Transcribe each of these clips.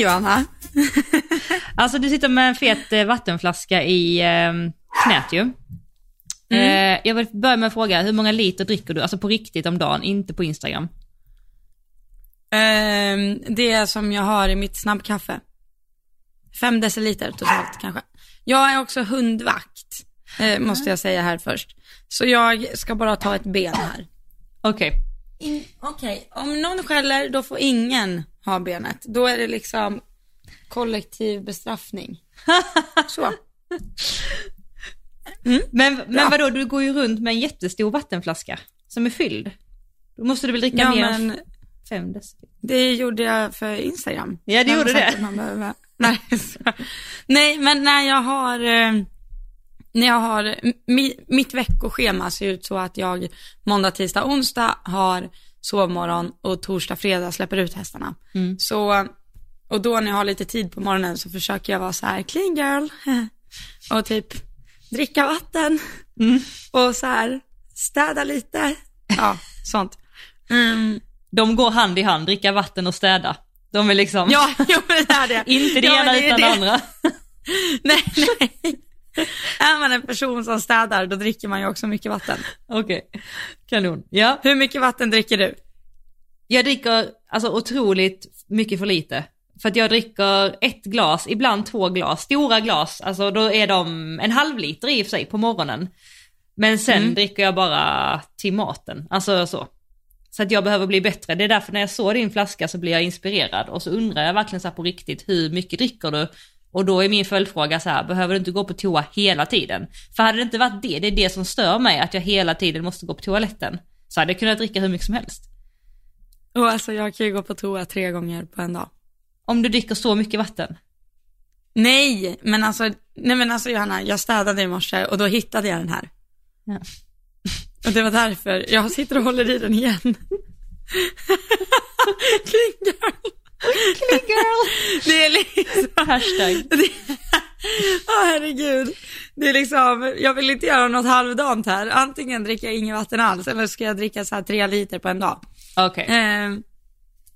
Johanna. Alltså du sitter med en fet eh, vattenflaska i eh, knät ju. Mm. Eh, jag vill börja med att fråga, hur många liter dricker du? Alltså på riktigt om dagen, inte på Instagram. Ehm, det som jag har i mitt snabbkaffe. Fem deciliter totalt kanske. Jag är också hundvakt, eh, måste jag säga här först. Så jag ska bara ta ett ben här. Okej. In- Okej, om någon skäller då får ingen ha benet. Då är det liksom kollektiv bestraffning. Så. Men, men vadå, du går ju runt med en jättestor vattenflaska som är fylld. Då måste du väl dricka Ja mer än fem deciliter? det gjorde jag för Instagram. Ja, det gjorde det. behöver- Nej. Nej, men när jag har, eh, när jag har, mi, mitt veckoschema ser ut så att jag måndag, tisdag, onsdag har sovmorgon och torsdag, fredag släpper ut hästarna. Mm. Så, och då när jag har lite tid på morgonen så försöker jag vara så här clean girl och typ dricka vatten Mm. och så här städa lite, ja, sånt. Mm. De går hand i hand, dricka vatten och städa. De är liksom, Ja, jo, det är det. inte det Ja, ena är utan det andra. Nej, nej. Är man en person som städar, då dricker man ju också mycket vatten. Okej, kanon. Ja, Hur mycket vatten dricker du? jag dricker alltså otroligt mycket för lite. För att jag dricker ett glas, ibland två glas, stora glas, alltså då är de en halv liter i och för sig på morgonen. Men sen Mm. dricker jag bara till maten, alltså så. Så att jag behöver bli bättre. Det är därför när jag såg din flaska så blir jag inspirerad och så undrar jag verkligen så på riktigt, hur mycket dricker du? Och då är min följdfråga så här, behöver du inte gå på toa hela tiden? För hade det inte varit det, det är det som stör mig, att jag hela tiden måste gå på toaletten. Så hade jag kunnat dricka hur mycket som helst. Och alltså jag kan ju gå på toa tre gånger på en dag. Om du dricker så mycket vatten. Nej, men alltså, nej men alltså Johanna, jag städade i morse och då hittade jag den här. Ja. Och det var därför, jag sitter och håller i den igen. Girl. Clean girl! Det är liksom, Hashtag. Åh herregud. Det är liksom, jag vill inte göra något halvdant här. Antingen dricker jag inget vatten alls eller ska jag dricka så här tre liter på en dag. Okej. Ehm,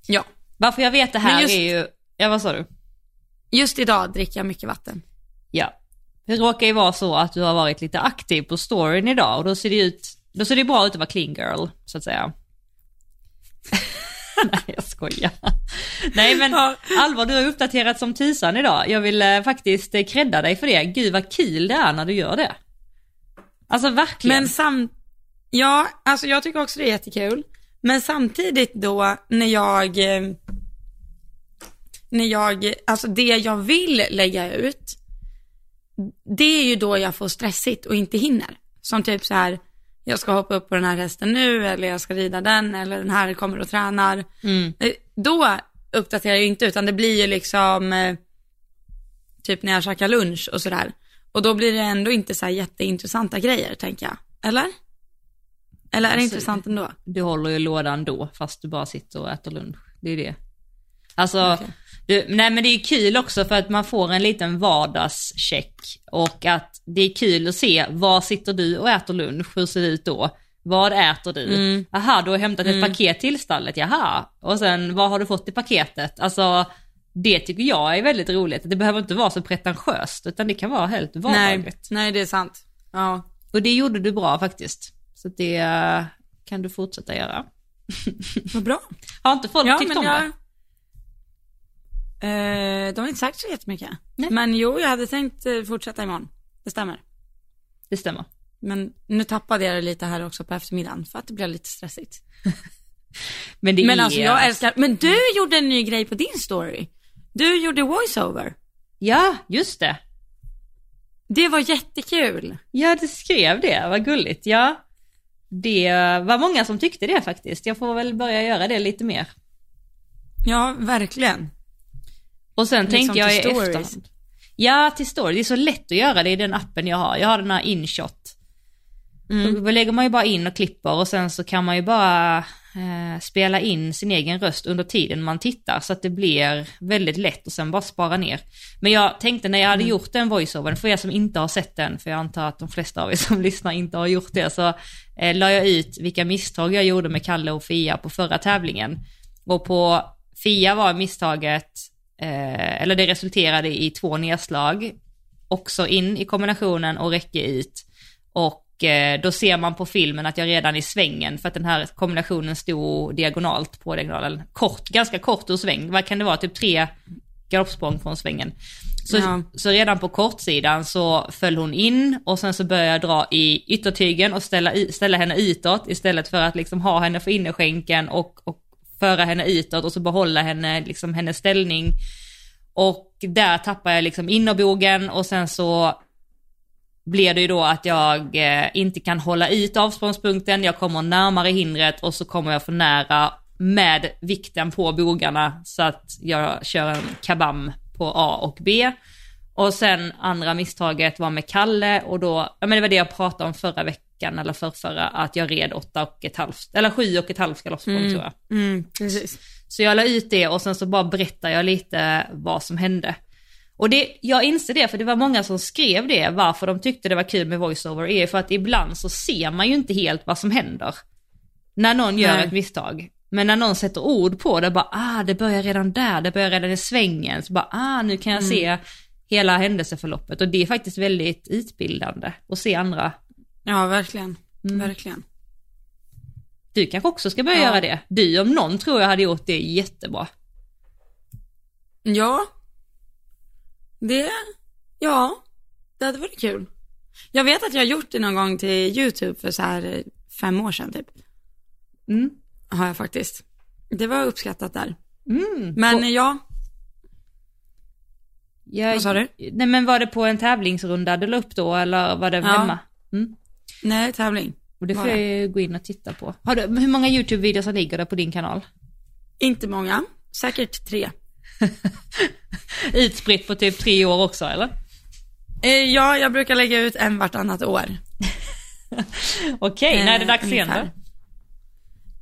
ja, Varför jag vet det här just- är ju, ja vad sa du? just idag dricker jag mycket vatten. Ja. Det råkar ju vara så att du har varit lite aktiv på storyn idag och då ser det ut, då ser det bra ut att vara clean girl, så att säga. Nej jag skojar. Nej men. Alvar, du har uppdaterat som tusan idag. Jag vill eh, faktiskt eh, credda dig för det. Gud vad kul det är när du gör det. Alltså verkligen. Men sam, ja, alltså jag tycker också det är jättekul. Men samtidigt då när jag, eh, när jag, alltså det jag vill lägga ut, det är ju då jag får stressigt och inte hinner. Som typ så här, jag ska hoppa upp på den här hästen nu eller jag ska rida den eller den här kommer och tränar. Mm. Eh, Då uppdaterar jag ju inte utan det blir ju liksom eh, typ när jag käkar lunch och sådär. Och då blir det ändå inte så här jätteintressanta grejer tänker jag. Eller? Eller är det Alltså, intressant ändå? Du håller ju lådan då fast du bara sitter och äter lunch. Det är det. Alltså, Okej. du, nej men det är kul också för att man får en liten vardagscheck och att det är kul att se var sitter du och äter lunch, hur ser det ut då? Vad äter du? Mm. Aha, du har hämtat ett paket till stallet, jaha. Och sen vad har du fått i paketet? Alltså det tycker jag är väldigt roligt. Det behöver inte vara så pretentiöst utan det kan vara helt Nej, vardagligt. nej det är sant. Ja. Och det gjorde du bra faktiskt. Så det eh, kan du fortsätta göra. Vad bra. Har inte folk Ja, tyckt om jag... det? Eh, de har inte sagt så jättemycket. Nej. Men jo, jag hade tänkt eh, fortsätta imorgon. Det stämmer. Det stämmer. Men nu tappade jag det lite här också på eftermiddagen för att det blev lite stressigt. Men det Men är... alltså jag älskar, men du gjorde en ny grej på din story. Du gjorde voiceover. Ja, just det. Det var jättekul. Ja, du skrev det, vad gulligt. Ja, det var många som tyckte det faktiskt. Jag får väl börja göra det lite mer. Ja, verkligen. Och sen Liksom tänkte jag i efterhand. Ja, till story. Det är så lätt att göra det i den appen jag har. Jag har den här InShot. Mm. Då lägger man ju bara in och klipper och sen så kan man ju bara eh, spela in sin egen röst under tiden man tittar så att det blir väldigt lätt och sen bara spara ner. Men jag tänkte när jag hade gjort den voiceovern, för er som inte har sett den, för jag antar att de flesta av er som lyssnar inte har gjort det, så eh, la jag ut vilka misstag jag gjorde med Kalle och Fia på förra tävlingen. Och på Fia var misstaget eh, eller det resulterade i två nedslag, också in i kombinationen och räcke ut. Och eh, då ser man på filmen att jag redan i svängen, för att den här kombinationen stod diagonalt på diagonalen, kort, ganska kort ur sväng, vad kan det vara, typ tre galoppsprång från svängen. Så, Ja. så redan på kortsidan så föll hon in och sen så började jag dra i yttertygen och ställa, ställa henne utåt istället för att liksom ha henne för innerskänken och, och föra henne utåt och så behålla henne, liksom hennes ställning. Och där tappar jag liksom innerbogen och sen så blir det ju då att jag eh, inte kan hålla ut avsprångspunkten, jag kommer närmare hindret och så kommer jag för nära med vikten på bogarna så att jag kör en kabam på A och B. Och sen andra misstaget var med Kalle och då, ja men det var det jag pratade om förra veckan eller förrförra, att jag red åtta och ett halvt, eller sju och ett halvt galoppsprång tror jag. Mm. Så jag la ut det och sen så bara berättar jag lite vad som hände. Och det, jag inser det, för det var många som skrev det, varför de tyckte det var kul med voiceover, är för att ibland så ser man ju inte helt vad som händer. När någon gör Nej. ett misstag. Men när någon sätter ord på det, bara ah, det börjar redan där, det börjar redan i svängen, så bara ah, nu kan jag se hela händelseförloppet. Och det är faktiskt väldigt utbildande att se andra. Ja, verkligen. Mm. Verkligen. Du kanske också ska börja Ja. göra det. Du om någon tror jag hade gjort det jättebra. Ja. Det, ja, det hade varit kul. Jag vet att jag har gjort det någon gång till YouTube för så här eh, fem år sedan typ. Mm. Har jag faktiskt. Det var uppskattat där. Mm. Men På- ja, Jag, Vad sa du? Nej men var det på en tävlingsrunda du la upp då eller var det Ja. hemma? Mm. Nej tävling. Och det får jag ju gå in och titta på. Har du, hur många YouTube-videos ligger det på din kanal? Inte många, säkert tre. Utspritt på typ tre år också eller? Eh, ja, jag brukar lägga ut en vartannat år. Okej, när är det Eh, dags igen då?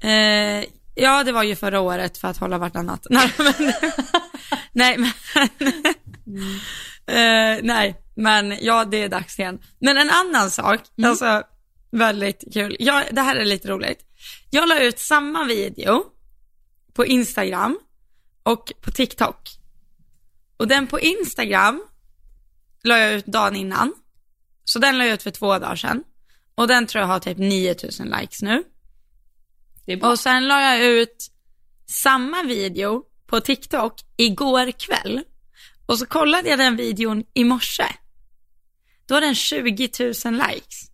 Eh, ja, det var ju förra året för att hålla vartannat. Nej, men, nej, men, eh, nej, men ja, det är dags igen. Men en annan sak, alltså väldigt kul. Ja, det här är lite roligt. Jag la ut samma video på Instagram och på TikTok. Och den på Instagram la jag ut dagen innan. Så den la jag ut för två dagar sedan. Och den tror jag har typ 9000 likes nu. Det är bra. Och sen la jag ut samma video på TikTok igår kväll. Och så kollade jag den videon i morse. Då har den 20 000 likes.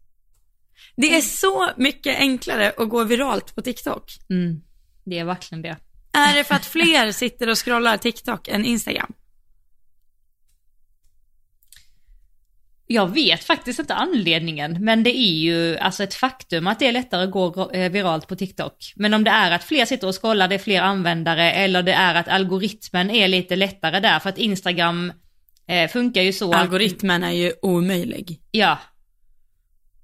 Det är så mycket enklare att gå viralt på TikTok. Mm. Det är verkligen det. Är det för att fler sitter och scrollar TikTok än Instagram? Jag vet faktiskt inte anledningen, men det är ju alltså ett faktum att det är lättare att gå eh, viralt på TikTok. Men om det är att fler sitter och scrollar, det är fler användare, eller det är att algoritmen är lite lättare där, för att Instagram eh, funkar ju så Algoritmen är ju omöjlig. ja,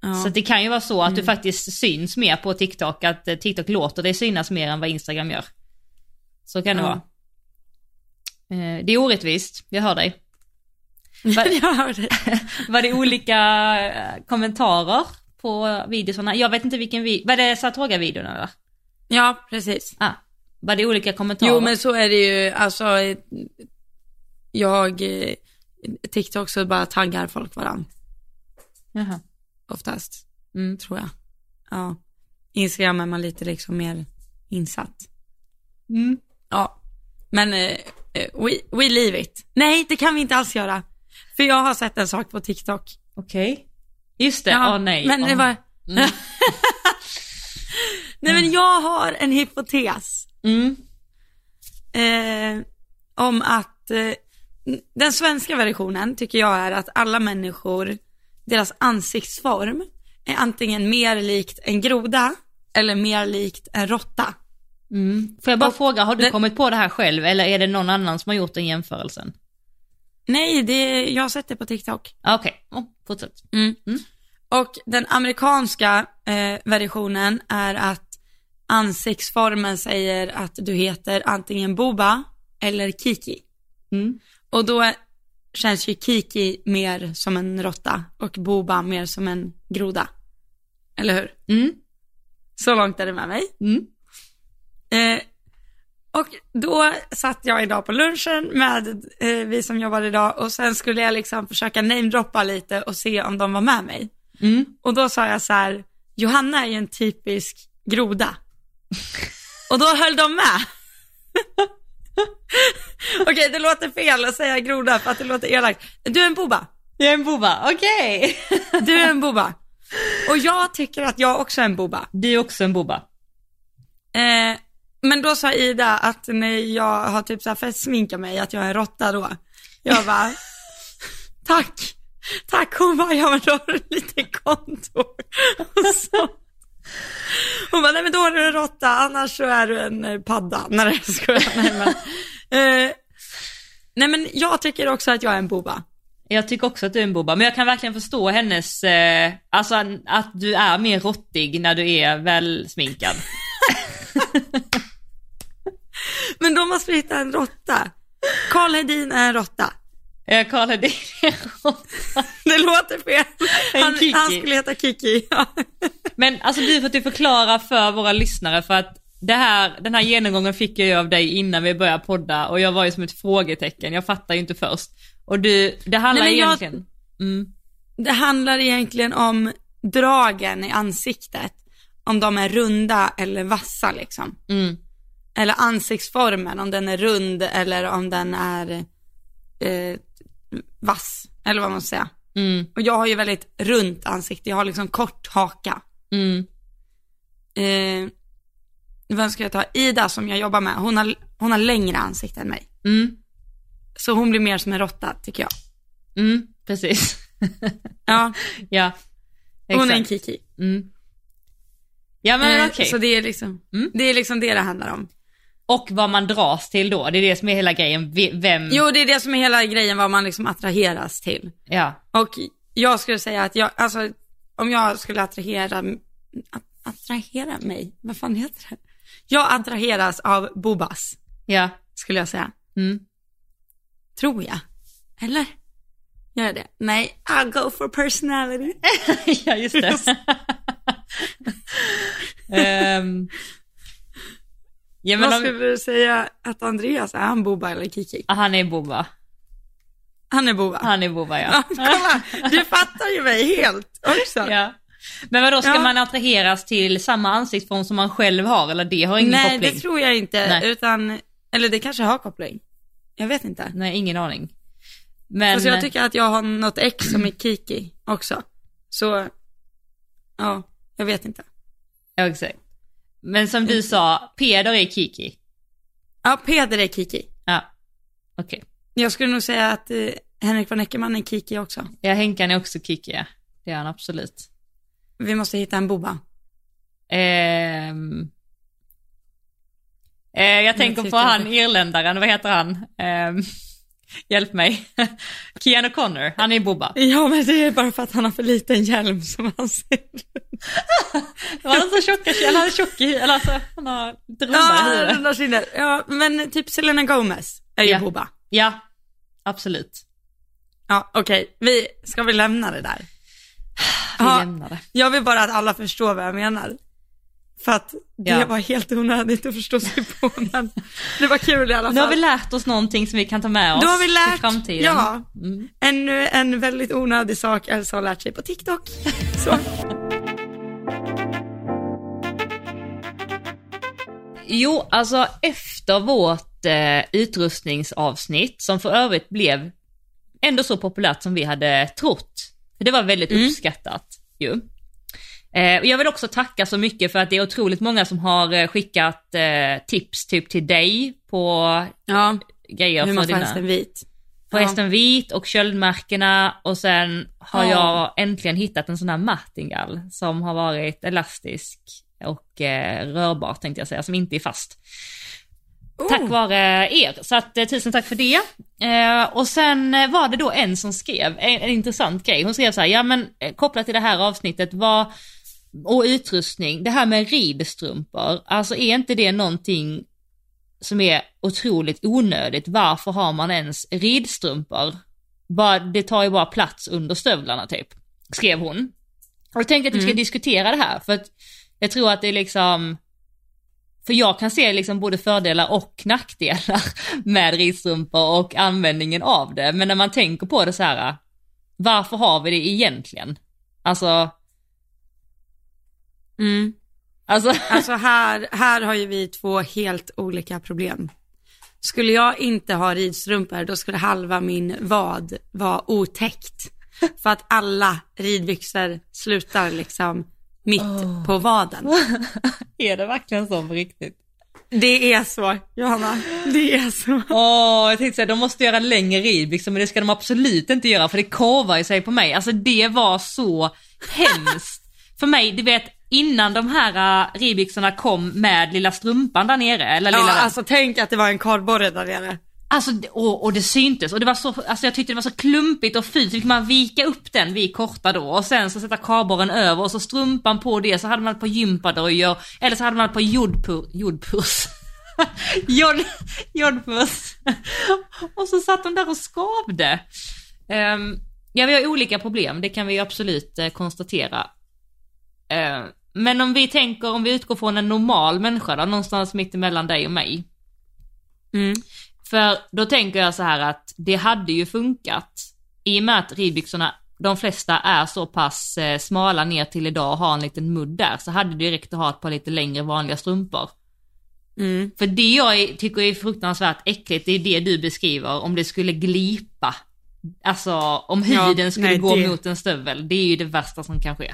Ja. Så det kan ju vara så att du faktiskt syns mer på TikTok, att eh, TikTok låter dig synas mer än vad Instagram gör. Så kan det Ja. vara. Eh, Det är orättvist, jag hör dig. Va- jag hör dig. Var det olika eh, kommentarer på videorna? Jag vet inte vilken video, var det Sartoga-videon eller? Ja, precis. Ah, var det olika kommentarer? Jo men så är det ju, alltså jag, TikTok så bara taggar folk varann Jaha. Oftast, Mm. tror jag. Ja. Instagram är man lite liksom mer insatt. Mm. Ja. Men eh, eh, we, we leave it. Nej, det kan vi inte alls göra. För jag har sett en sak på TikTok. Okej. Just det, åh nej. Men det Åh. var... Mm. Nej men jag har en hypotes. Mm. eh, om att eh, den svenska versionen tycker jag är att alla människor, deras ansiktsform är antingen mer likt en groda eller mer likt en råtta. Mm. Får jag bara Och fråga, har du den- kommit på det här själv eller är det någon annan som har gjort den jämförelsen? Nej, det, jag har sett det på TikTok. Okej, oh, fortsätt. Mm. Mm. Och den amerikanska eh, versionen är att ansiktsformen säger att du heter antingen Boba eller Kiki. Mm. Och då känns ju Kiki mer som en råtta och Boba mer som en groda. Eller hur? Mm. Så långt är det med mig. Mm. Eh, Och då satt jag idag på lunchen med eh, vi som jobbade idag och sen skulle jag liksom försöka namedroppa lite och se om de var med mig. Mm. Och då sa jag så här, Johanna är ju en typisk groda. och då höll de med. Okej, det låter fel att säga groda för att det låter elakt. Du är en boba. Jag är en boba, okej. Du är en boba. Och jag tycker att jag också är en boba. Du är också en boba. Eh, men då sa Ida att när jag har typ så här sminka mig, att jag är råtta då. Jag bara, tack, tack. Hon bara, ja men då har du lite kontor. Och så. Hon bara, nej men då är du en råtta, annars så är du en eh, padda. Nej jag skojar, nej men. Eh, nej men jag tycker också att jag är en boba. Jag tycker också att du är en boba, men jag kan verkligen förstå hennes, eh, alltså att du är mer råttig när du är välsminkad. Men då måste vi hitta en råtta. Karl Hedin är en råtta. Jag kollar det Det låter fel. Han, han skulle heta Kiki. Ja. Men alltså du får du förklara för våra lyssnare för att det här, den här genomgången fick jag ju av dig innan vi började podda och jag var ju som ett frågetecken, jag fattar ju inte först. Och du, det handlar Nej, jag- egentligen... Mm, Det handlar egentligen om dragen i ansiktet. Om de är runda eller vassa liksom. mm, Eller ansiktsformen, om den är rund eller om den är eh, vass. Eller vad man ska säga. mm, Och jag har ju väldigt runt ansikte, jag har liksom kort haka. mm, Eh, vem ska jag ta? Ida som jag jobbar med, hon har, hon har längre ansikte än mig. mm, Så hon blir mer som en råtta tycker jag. mm, precis. Ja, ja, hon är en exakt. kiki. Mm. Ja men Eh, okej. Så det är liksom, Mm. det är liksom det det handlar om. Och vad man dras till då, det är det som är hela grejen. Vem... Jo, det är det som är hela grejen, vad man liksom attraheras till. Ja. Och jag skulle säga att jag, alltså om jag skulle attrahera, att, attrahera mig, vad fan heter det? Jag attraheras av Bobas, Ja. skulle jag säga. Mm. Tror jag. Eller? Gör jag det? Nej, I'll go for personality. ja, just det. Ehm. Ja, men vad om, skulle du säga att Andreas är, han Boba eller Kiki? ah, han är boba. Han är Boba. Han är boba Ja, ja. kolla, du fattar ju mig helt också. ja. Men vadå, ska Ja. man attraheras till samma ansiktsform som man själv har eller det har ingen Nej, koppling? det tror jag inte, Nej. utan, eller det kanske har koppling. Jag vet inte. Nej, ingen aning. Men, Fast jag tycker att jag har något ex som är Kiki också. Så, ja, jag vet inte. ja, exakt. Men som du sa, Peder är Kiki. Ja, Peder är Kiki. Ja, okej. Jag skulle nog säga att eh, Henrik von Eckermann är Kiki också. Ja, Henkan är också Kiki, ja. Det är han absolut. Vi måste hitta en Boba. Ehm. Eh, jag tänker på han irländaren, vad heter han? Ehm, hjälp mig. Keanu Connor, han är Boba. Ja, men det är bara för att han har för liten hjälm som han ser. Han så tjocka, eller han är tjock i, eller alltså, han har lite rundare Ja. Ja, men typ Selena Gomez är ju Ja. Boba. Ja, absolut. Ja, okej. Vi, ska vi lämna det där? Vi Ja. lämnar det. Jag vill bara att alla förstår vad jag menar. För att det Ja. var helt onödigt att förstå sig på, men det var kul i alla fall. Nu har vi lärt oss någonting som vi kan ta med oss Då har vi till lärt, framtiden. ja, Mm. ännu en väldigt onödig sak Elsa har lärt sig på TikTok. Så. Jo, alltså efter vårt eh, utrustningsavsnitt, som för övrigt blev ändå så populärt som vi hade trott. Det var väldigt Mm. uppskattat ju. Eh, och jag vill också tacka så mycket för att det är otroligt många som har eh, skickat eh, tips typ till dig på Ja, grejer hur man får hästen vit. På hästen vit och köldmärkena och sen har Ja. jag äntligen hittat en sån här martingall som har varit elastisk och eh, rörbar tänkte jag säga, som inte är fast. Oh. Tack vare er, så att tusen tack för det. Eh, och sen var det då en som skrev en, en intressant grej. Hon skrev så här, ja men kopplat till det här avsnittet, vad, och utrustning, det här med ridstrumpor, alltså är inte det någonting som är otroligt onödigt? Varför har man ens ridstrumpor? Bara, det tar ju bara plats under stövlarna typ, skrev hon. Och jag tänkte att vi ska Mm. diskutera det här, för att jag tror att det är liksom för jag kan se liksom både fördelar och nackdelar med ridstrumpor och användningen av det. Men när man tänker på det så här, varför har vi det egentligen? Alltså... Mm. Alltså, Alltså här, här har ju vi två helt olika problem. Skulle jag inte ha ridstrumpor då skulle halva min vad vara otäckt. För att alla ridbyxor slutar liksom mitt på vaden. är det verkligen så på riktigt? Det är så, Johanna. Det är så. Åh, jag tänkte säga, de måste göra längre ridbyxor men det ska de absolut inte göra för det korvar ju sig på mig. Alltså det var så hemskt. för mig, du vet innan de här uh, ridbyxorna kom med lilla strumpan där nere, eller Ja, lilla... alltså tänk att det var en kardborre där nere. Alltså, och, och det syntes och det var så, alltså jag tyckte det var så klumpigt och fult, så fick man vika upp den vid korta då och sen så sätta kardborren över och så strumpan på det så hade man ett par gympadojor eller så hade man ett par jodpur, jodpurs. Jod, jodpurs. och så satt de där och skavde. Um, ja, vi har olika problem, det kan vi absolut uh, konstatera. Uh, men om vi tänker, om vi utgår från en normal människa då, någonstans mitt emellan dig och mig. Mm. För då tänker jag så här att det hade ju funkat i och med att ridbyxorna, de flesta är så pass eh, smala ner till idag och har en liten mudd där, så hade det ju räckt att ha ett par lite längre vanliga strumpor. Mm. För det jag tycker är fruktansvärt äckligt, det är det du beskriver, om det skulle glipa. Alltså om Ja, huden skulle nej, gå det- mot en stövel, det är ju det värsta som kan ske.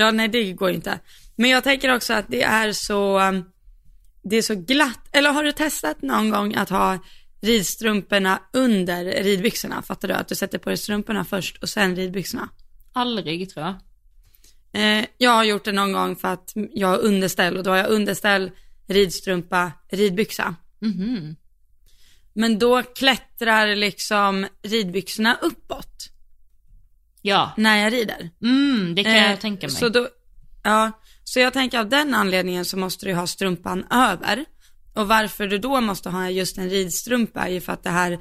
Ja, nej det går inte. Men jag tänker också att det är så, um, det är så glatt. Eller har du testat någon gång att ha ridstrumporna under ridbyxorna? Fattar du? Att du sätter på dig strumporna först och sen ridbyxorna. Aldrig tror jag. Eh, jag har gjort det någon gång för att jag har underställ och då har jag underställ, ridstrumpa, ridbyxa. Mhm. Men då klättrar liksom ridbyxorna uppåt Ja, när jag rider. mm, det kan jag Eh, tänka mig. Så, då, ja, så jag tänker av den anledningen så måste du ha strumpan över. Och varför du då måste ha just en ridstrumpa är ju för att det här,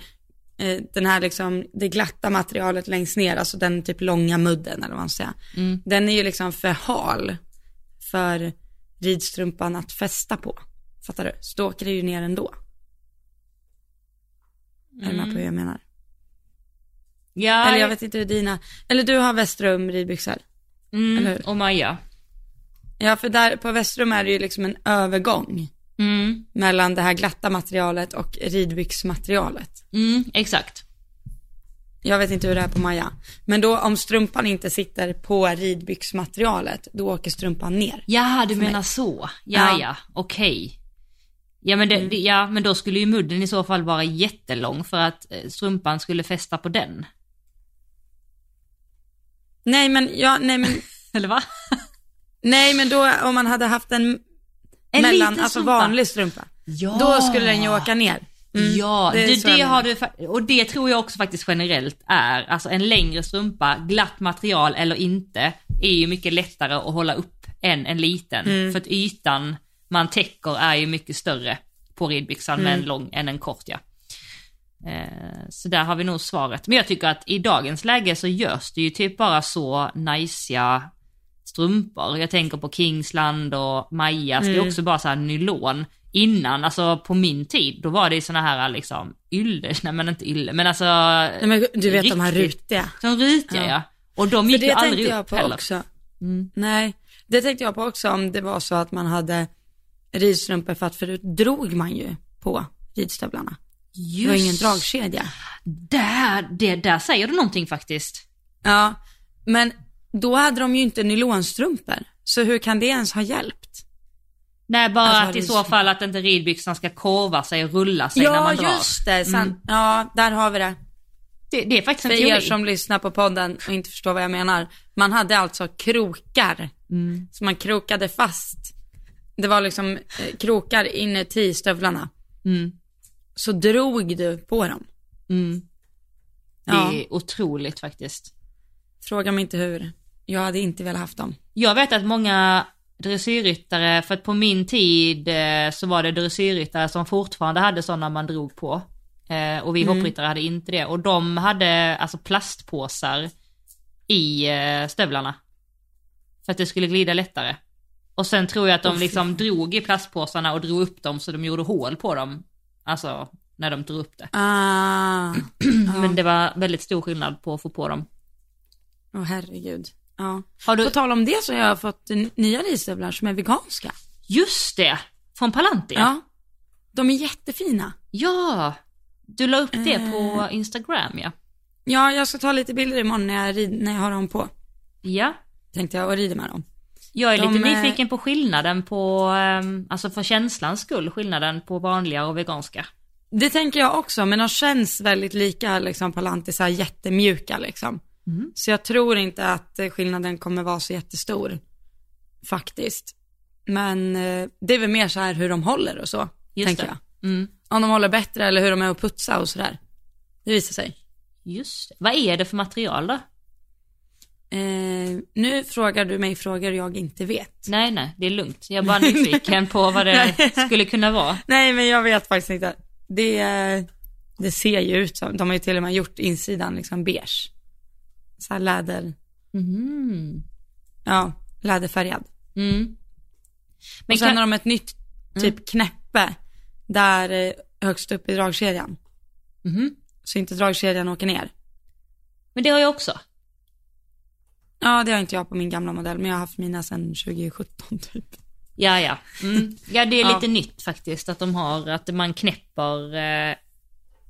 eh, den här liksom, det glatta materialet längst ner, alltså den typ långa mudden eller vad man ska säga. Mm. Den är ju liksom för hal för ridstrumpan att fästa på. Fattar du? Så då åker det ju ner ändå. Är du med på hur jag menar? Ja, Eller jag vet inte hur dina, eller du har Västrum ridbyxor. eller mm, hur? och Maja. Ja, för där på Västrum är det ju liksom en övergång Mm, mellan det här glatta materialet och ridbyxmaterialet. mm, exakt. Jag vet inte hur det är på Maja. Men då om strumpan inte sitter på ridbyxmaterialet, då åker strumpan ner. Jaha, du menar mig. så. Ja, Ja. Mm. ja, okej. Ja men, det, det, ja men då skulle ju mudden i så fall vara jättelång för att eh, strumpan skulle fästa på den. Nej men, ja, nej men, Eller va? nej men då om man hade haft en, En mellan, alltså strumpa. vanlig strumpa, Ja. då skulle den ju åka ner. Mm, ja, det det, det, har du, och det tror jag också faktiskt generellt är, alltså en längre strumpa, glatt material eller inte, är ju mycket lättare att hålla upp än en liten. Mm. För att ytan man täcker är ju mycket större på ridbyxan med en Mm. lång än en kort ja. Eh, Så där har vi nog svaret. Men jag tycker att i dagens läge så görs det ju typ bara så najsiga strumpor. Jag tänker på Kingsland och Majas, det är Mm. också bara så här nylon. Innan, alltså på min tid, då var det såna här liksom ylle, nej men inte ylle, men alltså. Nej, men du vet de här riktigt- rutiga. De rutiga ja. Ja. Och de För gick ju aldrig tänkte jag upp på heller. också. Mm. Nej, det tänkte jag på också om det var så att man hade ridstrumpor för att förut drog man ju på ridstövlarna. Det var ingen Just dragkedja. Där, det, där säger du någonting faktiskt. Ja, men då hade de ju inte nylonstrumpor. Så hur kan det ens ha hjälpt? Nej, bara Alltså, att i så fall att inte ridbyxan ska korva sig och rulla sig när Ja, man drar. just det. Sant. Mm. Ja, där har vi det. Det, det är faktiskt en För teori. er som lyssnar på podden och inte förstår vad jag menar. Man hade alltså krokar. Mm. Så man krokade fast. Det var liksom eh, krokar inuti stövlarna. Mm. Så drog du på dem. Mm. Det Ja. är otroligt faktiskt. Fråga mig inte hur. Jag hade inte velat haft dem. Jag vet att många dressyrryttare, för att på min tid eh, så var det dressyrryttare som fortfarande hade sådana man drog på. Eh, och vi Mm. hoppryttare hade inte det. Och de hade alltså plastpåsar i eh, stövlarna. För att det skulle glida lättare. Och sen tror jag att de liksom drog i plastpåsarna och drog upp dem så de gjorde hål på dem. Alltså när de drog upp det. Ah, Men det var väldigt stor skillnad på att få på dem. åh herregud. Ja. Har du, På tal om det så har jag fått nya ridstövlar som är veganska. just det! Från Palantir? Ja. De är jättefina. Ja! Du la upp det Eh. på Instagram ja. Ja, jag ska ta lite bilder imorgon när jag, rid, när jag har dem på. Ja. Tänkte jag och rider med dem. Jag är De lite är- nyfiken på skillnaden på, ehm, alltså för känslans skull, skillnaden på vanliga och veganska. Det tänker jag också, men de känns väldigt lika liksom på lantisar, jättemjuka liksom. Mm. Så jag tror inte att eh, skillnaden kommer vara så jättestor. Faktiskt. Men eh, det är väl mer så här hur de håller och så, Just tänker det. jag. Mm. Om de håller bättre eller hur de är att putsa och sådär. Det visar sig. Just det. Vad är det för material då? Eh, nu frågar du mig frågor jag inte vet. Nej, nej, det är lugnt. Jag är bara nyfiken på vad det skulle kunna vara. Nej, men jag vet faktiskt inte. Det, det ser ju ut som, de har ju till och med gjort insidan liksom beige. Så här läder, Mm. ja, läderfärgad. Mm. Men och sen kan... har de ett nytt typ knäppe där eh, högst upp i dragkedjan. Mhm. Så inte dragkedjan åker ner. Men det har jag också. Ja, det har inte jag på min gamla modell, men jag har haft mina sedan 2017 typ. Ja, ja. Mm. Ja, det är Ja. lite nytt faktiskt att de har, att man knäpper eh,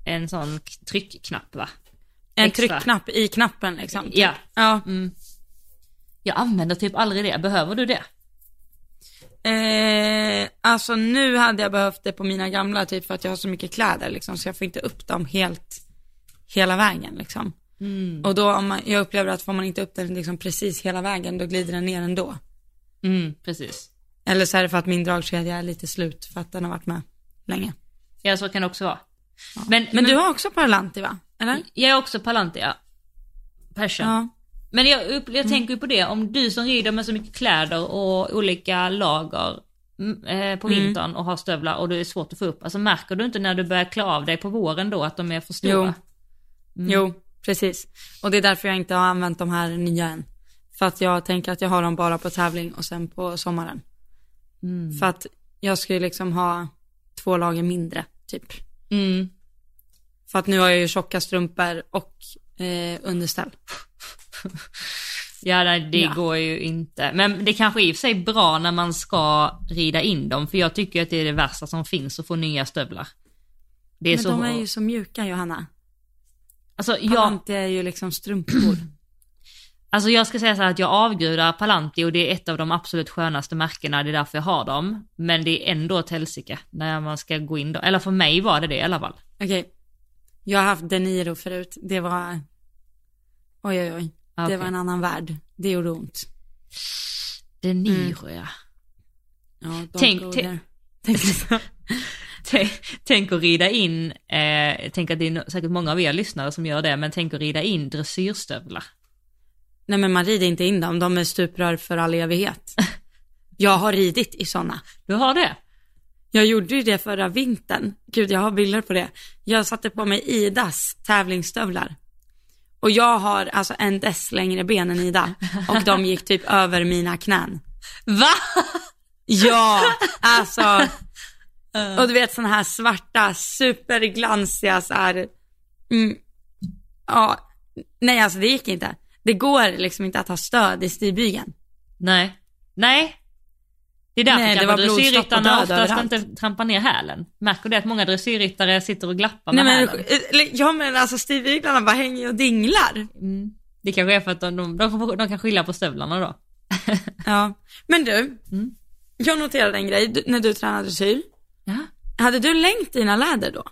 en sån tryckknapp va? En Extra. tryckknapp i knappen liksom. Ja. Ja. Mm. Jag använder typ aldrig det. Behöver du det? Eh, alltså nu hade jag behövt det på mina gamla typ för att jag har så mycket kläder liksom så jag får inte upp dem helt, hela vägen liksom. Mm. Och då om man, jag upplever att får man inte upp den liksom precis hela vägen då glider den ner ändå. Mm, precis. Eller så är det för att min dragkedja är lite slut för att den har varit med länge. Ja, så kan det också vara. Men, Men du har också Parlanti va? Eller? Jag är också Palantia. Passion. Ja. Men jag, jag tänker ju på det, om du som rider med så mycket kläder och olika lager mm, eh, på vintern och har stövlar och det är svårt att få upp. Alltså märker du inte när du börjar klä av dig på våren då att de är för stora? Jo. Jo, precis. Och det är därför jag inte har använt de här nya än. För att jag tänker att jag har dem bara på tävling och sen på sommaren. Mm. För att jag ska ju liksom ha två lager mindre, typ. Mm. För att nu har jag ju tjocka strumpor och eh, underställ. Ja, nej, det Ja. går ju inte. Men det kanske är i och för sig bra när man ska rida in dem, för jag tycker att det är det värsta som finns att få nya stövlar. Det är Men så... de är ju så mjuka Johanna. Alltså jag, Palanti är ju liksom strumpor. alltså jag ska säga så här att jag avgudar Palanti och det är ett av de absolut skönaste märkena, det är därför jag har dem. Men det är ändå ett helsike när man ska gå in då. Eller för mig var det det i alla fall. Okej. Jag har haft Deniro förut. Det var, oj oj oj. Ah, Det var en annan värld. Det gjorde ont. Det är Niro ja. Ja, Tänk- tänk-. Tänk att rida in, eh, tänk att det är säkert många av er lyssnare som gör det, men tänk att rida in dressyrstövlar. Nej men man rider inte in dem, de är stuprör för all evighet. Jag har ridit i sådana. Du har det? Jag gjorde ju det förra vintern. Gud, jag har bilder på det. Jag satte på mig Idas tävlingsstövlar. Och jag har alltså en dess längre ben än Ida. Och de gick typ över mina knän. Va? Ja, alltså. Och du vet sådana här svarta, superglansiga så här. Mm, ja, nej alltså det gick inte. Det går liksom inte att ha stöd i stigbygeln. Nej. Nej. Det är därför Nej, kanske dressyrryttarna oftast överallt. inte trampar ner hälen. Märker du att många dressyrryttare sitter och glappar Nej med men, hälen? eller, ja men alltså stigbyglarna bara hänger och dinglar. Mm. Det kanske är för att de, de, de, de kan skylla på stövlarna då. Ja, men du. Mm. Jag noterade en grej när du tränade dressyr. Ja. Hade du längt dina läder då?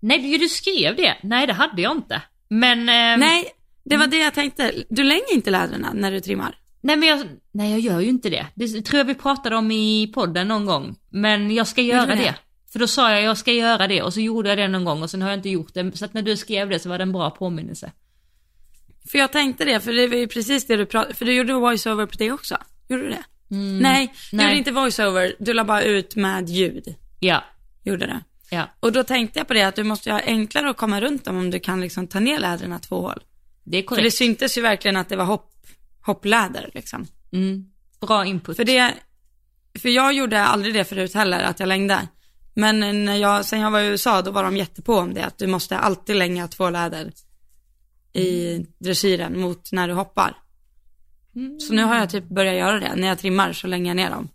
Nej, du, skrev det. Nej, det hade jag inte. Men... ehm, Nej, det var det jag tänkte. Du länger inte läderna när du trimmar. Nej men jag, nej jag gör ju inte det. Det tror jag vi pratade om i podden någon gång. Men jag ska göra det? det? För då sa jag jag ska göra det och så gjorde jag det någon gång och sen har jag inte gjort det. Så att när du skrev det så var det en bra påminnelse. För jag tänkte det, för det var ju precis det du pratade, för du gjorde voiceover på det också. Gjorde du det? nej, du gjorde inte voiceover, du la bara ut med ljud. Ja, Gjorde det. ja. Och då tänkte jag på det att du måste ju ha enklare att komma runt dem om du kan liksom ta ner läderna två hål. Det är För det korrekt. syntes ju verkligen att det var hopp, hoppläder liksom. Mm. Bra input. För det, för jag gjorde aldrig det förut heller, att jag längde. Men när jag, sen jag var i USA, då var de jättepå om det, att du måste alltid länga två läder i dressyren mot när du hoppar. Så nu har jag typ börjat göra det, när jag trimmar så länger jag ner dem.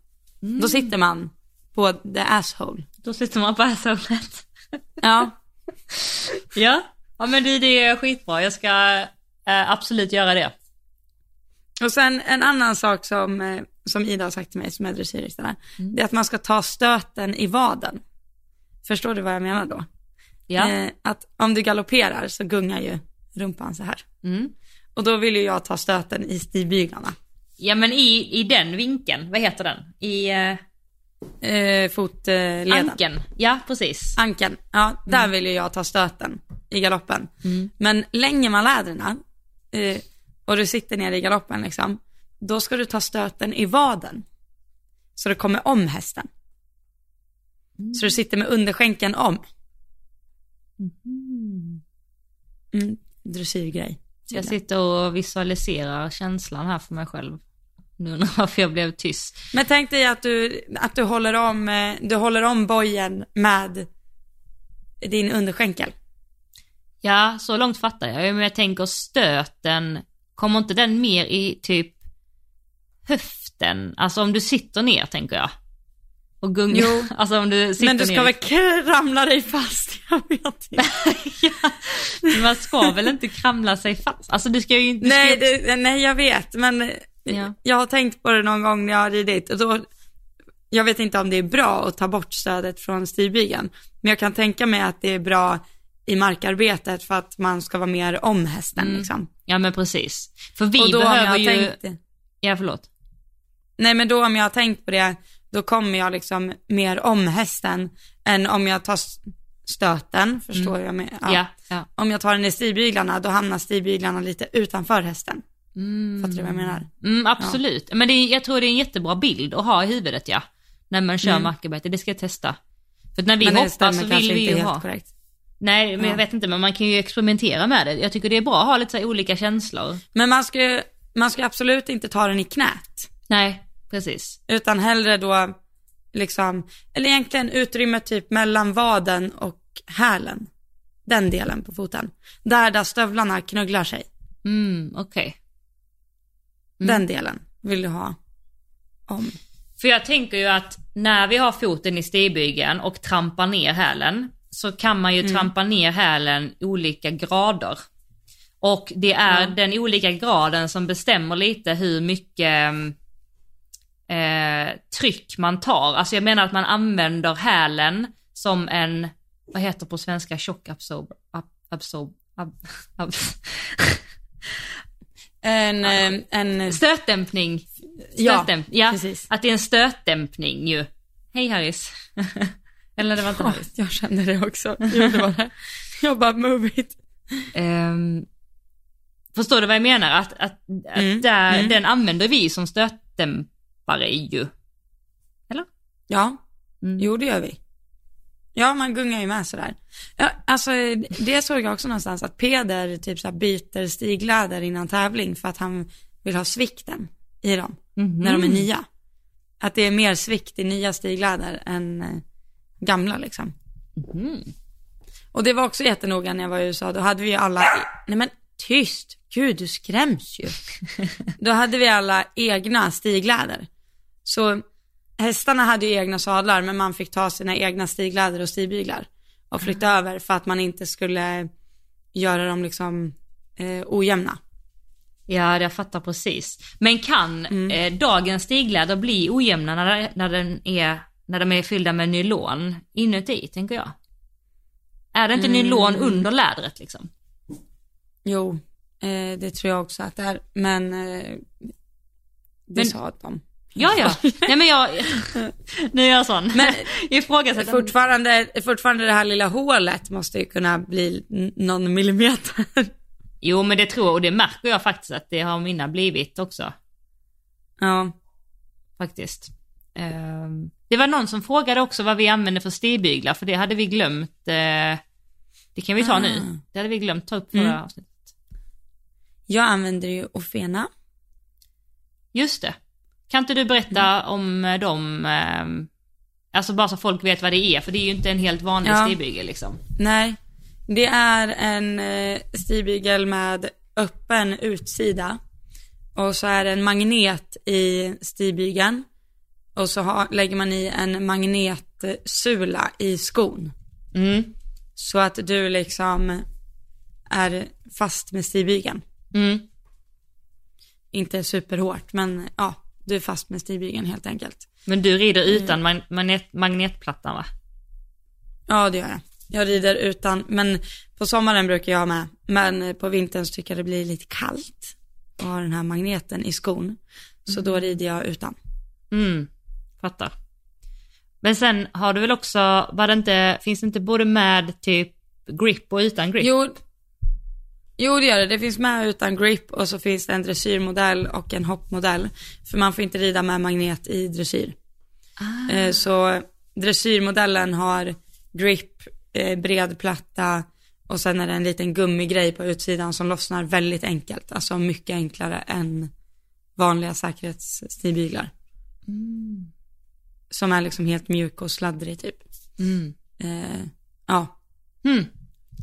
Då sitter man på the asshole. Då sitter man på assholet. Ja, Ja. Ja men det, det är skitbra, jag ska eh, absolut göra det. och sen en annan sak som, eh, som Ida har sagt till mig som är dressyrryttare, det är att man ska ta stöten i vaden. Förstår du vad jag menar då? Ja. Eh, att om du galopperar så gungar ju rumpan så här. Mm. Och då vill ju jag ta stöten i stigbyglarna. Ja men i, i den vinkeln, vad heter den? I eh, fotleden. anken. Ja precis. Anken. Ja, där vill ju jag ta stöten i galoppen. Men länger man läderna eh, och du sitter ner i galoppen liksom, då ska du ta stöten i vaden. Så det kommer om hästen. Så du sitter med underskänken om. Mm, dressyrgrej. Jag sitter och visualiserar känslan här för mig själv. Nu undrar jag varför jag blev tyst. Men tänk dig att du, att du håller om, eh, du håller om bojen med din underskänkel. Ja, så långt fattar jag men jag tänker stöten, kommer inte den mer i typ höften? Alltså om du sitter ner tänker jag. Och gungar. Jo. Alltså om du sitter Men du ner. ska i- väl kramla dig fast, jag vet inte. ja, man ska väl inte kramla sig fast? Alltså du ska ju inte... Nej, ju- det, nej, jag vet, men Ja. jag har tänkt på det någon gång när jag har ridit och då, jag vet inte om det är bra att ta bort stödet från stigbygeln, men jag kan tänka mig att det är bra i markarbetet för att man ska vara mer om hästen liksom. Ja men precis. För vi och då behöver ju... tänkt, Ja förlåt. nej men då om jag har tänkt på det, då kommer jag liksom mer om hästen än om jag tar stöten, förstår jag med? Ja. ja. Om jag tar den i stigbyglarna, då hamnar stigbyglarna lite utanför hästen. Fattar du vad jag menar? Mm, absolut. Men det är, jag tror det är en jättebra bild att ha i huvudet ja. När man kör Mm. markarbete, det ska jag testa. För när vi men hoppar så vill vi ju ha... korrekt. Nej men Ja. jag vet inte men man kan ju experimentera med det. Jag tycker det är bra att ha lite så olika känslor. Men man ska man ska absolut inte ta den i knät. Nej, precis. Utan hellre då, liksom, eller egentligen utrymme typ mellan vaden och hälen. Den delen på foten. Där, där stövlarna knögglar sig. Mm, okej. Den delen vill du ha om. För jag tänker ju att när vi har foten i stigbygeln och trampar ner hälen så kan man ju Mm. trampa ner hälen i olika grader. Och det är Ja. den olika graden som bestämmer lite hur mycket eh, tryck man tar. Alltså jag menar att man använder hälen som en, vad heter på svenska, tjock absorb, ab, absorb, ab, ab, En, eh, en, stötdämpning. Ja, Stötdämp- ja, precis. att det är en stötdämpning ju. Hej Harris. Eller det var inte Ja, Harris. jag kände det också. Jo, det var det. Jag bara move it. Ehm, förstår du vad jag menar? Att, att, att Mm, där, mm. den använder vi som stötdämpare ju. Eller? Ja, Mm. jo det gör vi. Ja, man gungar ju med sådär. Ja, alltså det såg jag också någonstans, att Peder typ så byter stigläder innan tävling för att han vill ha svikten i dem, Mhm. när de är nya. Att det är mer svikt i nya stigläder än eh, gamla liksom. Mhm. Och det var också jättenoga när jag var i USA, då hade vi ju alla, nej men tyst, gud du skräms ju. Då hade vi alla egna stigläder. Så hästarna hade ju egna sadlar, men man fick ta sina egna stigläder och stigbyglar och flytta över för att man inte skulle göra dem liksom eh, ojämna. Ja, jag fattar precis. Men kan Mm. eh, dagens stigläder bli ojämna när, när, den är, när de är fyllda med nylon inuti, tänker jag? Är det inte Mm. nylon under lädret liksom? Jo, eh, det tror jag också att det är, men eh, det Men- sa de. Ja, ja. Nej men jag, nu är jag sån. Men- Ifrågasätter. Fortfarande, fortfarande det här lilla hålet måste ju kunna bli någon millimeter. Jo men det tror jag, och det märker jag faktiskt att det har mina blivit också. ja. Faktiskt. Ehm, det var någon som frågade också vad vi använder för stigbyglar, för det hade vi glömt. eh, det kan vi ta Ah. nu. Det hade vi glömt ta upp förra Mm. avsnittet. Jag använder ju Ofena. Just det. Kan inte du berätta om eh, dem, eh, alltså bara så folk vet vad det är, för det är ju inte en helt vanlig Ja. stigbygel liksom. Nej, det är en eh, stigbygel med öppen utsida. Och så är det en magnet i stigbygeln. Och så har, lägger man i en magnetsula i skon. Mm. Så att du liksom är fast med stigbygeln. Mm. Inte superhårt, men ja, du är fast med stigbygeln helt enkelt. Men du rider utan mag- magnet- magnetplattan va? Ja, det gör jag. Jag rider utan, men på sommaren brukar jag med. Men på vintern så tycker jag det blir lite kallt att ha den här magneten i skon. Så då rider jag utan. Mm, fattar. Men sen har du väl också, var det inte, finns det inte både med typ grip och utan grip? Jo, jo det gör det. Det finns med utan grip och så finns det en dressyrmodell och en hoppmodell. För man får inte rida med magnet i dressyr. Ah. Eh, Så dressyrmodellen har grip, eh, bred platta och sen är det en liten gummigrej på utsidan som lossnar väldigt enkelt. Alltså mycket enklare än vanliga säkerhetsstigbyglar. Som är liksom helt mjuk och sladdrig typ. Mm. Eh, ja, Mm.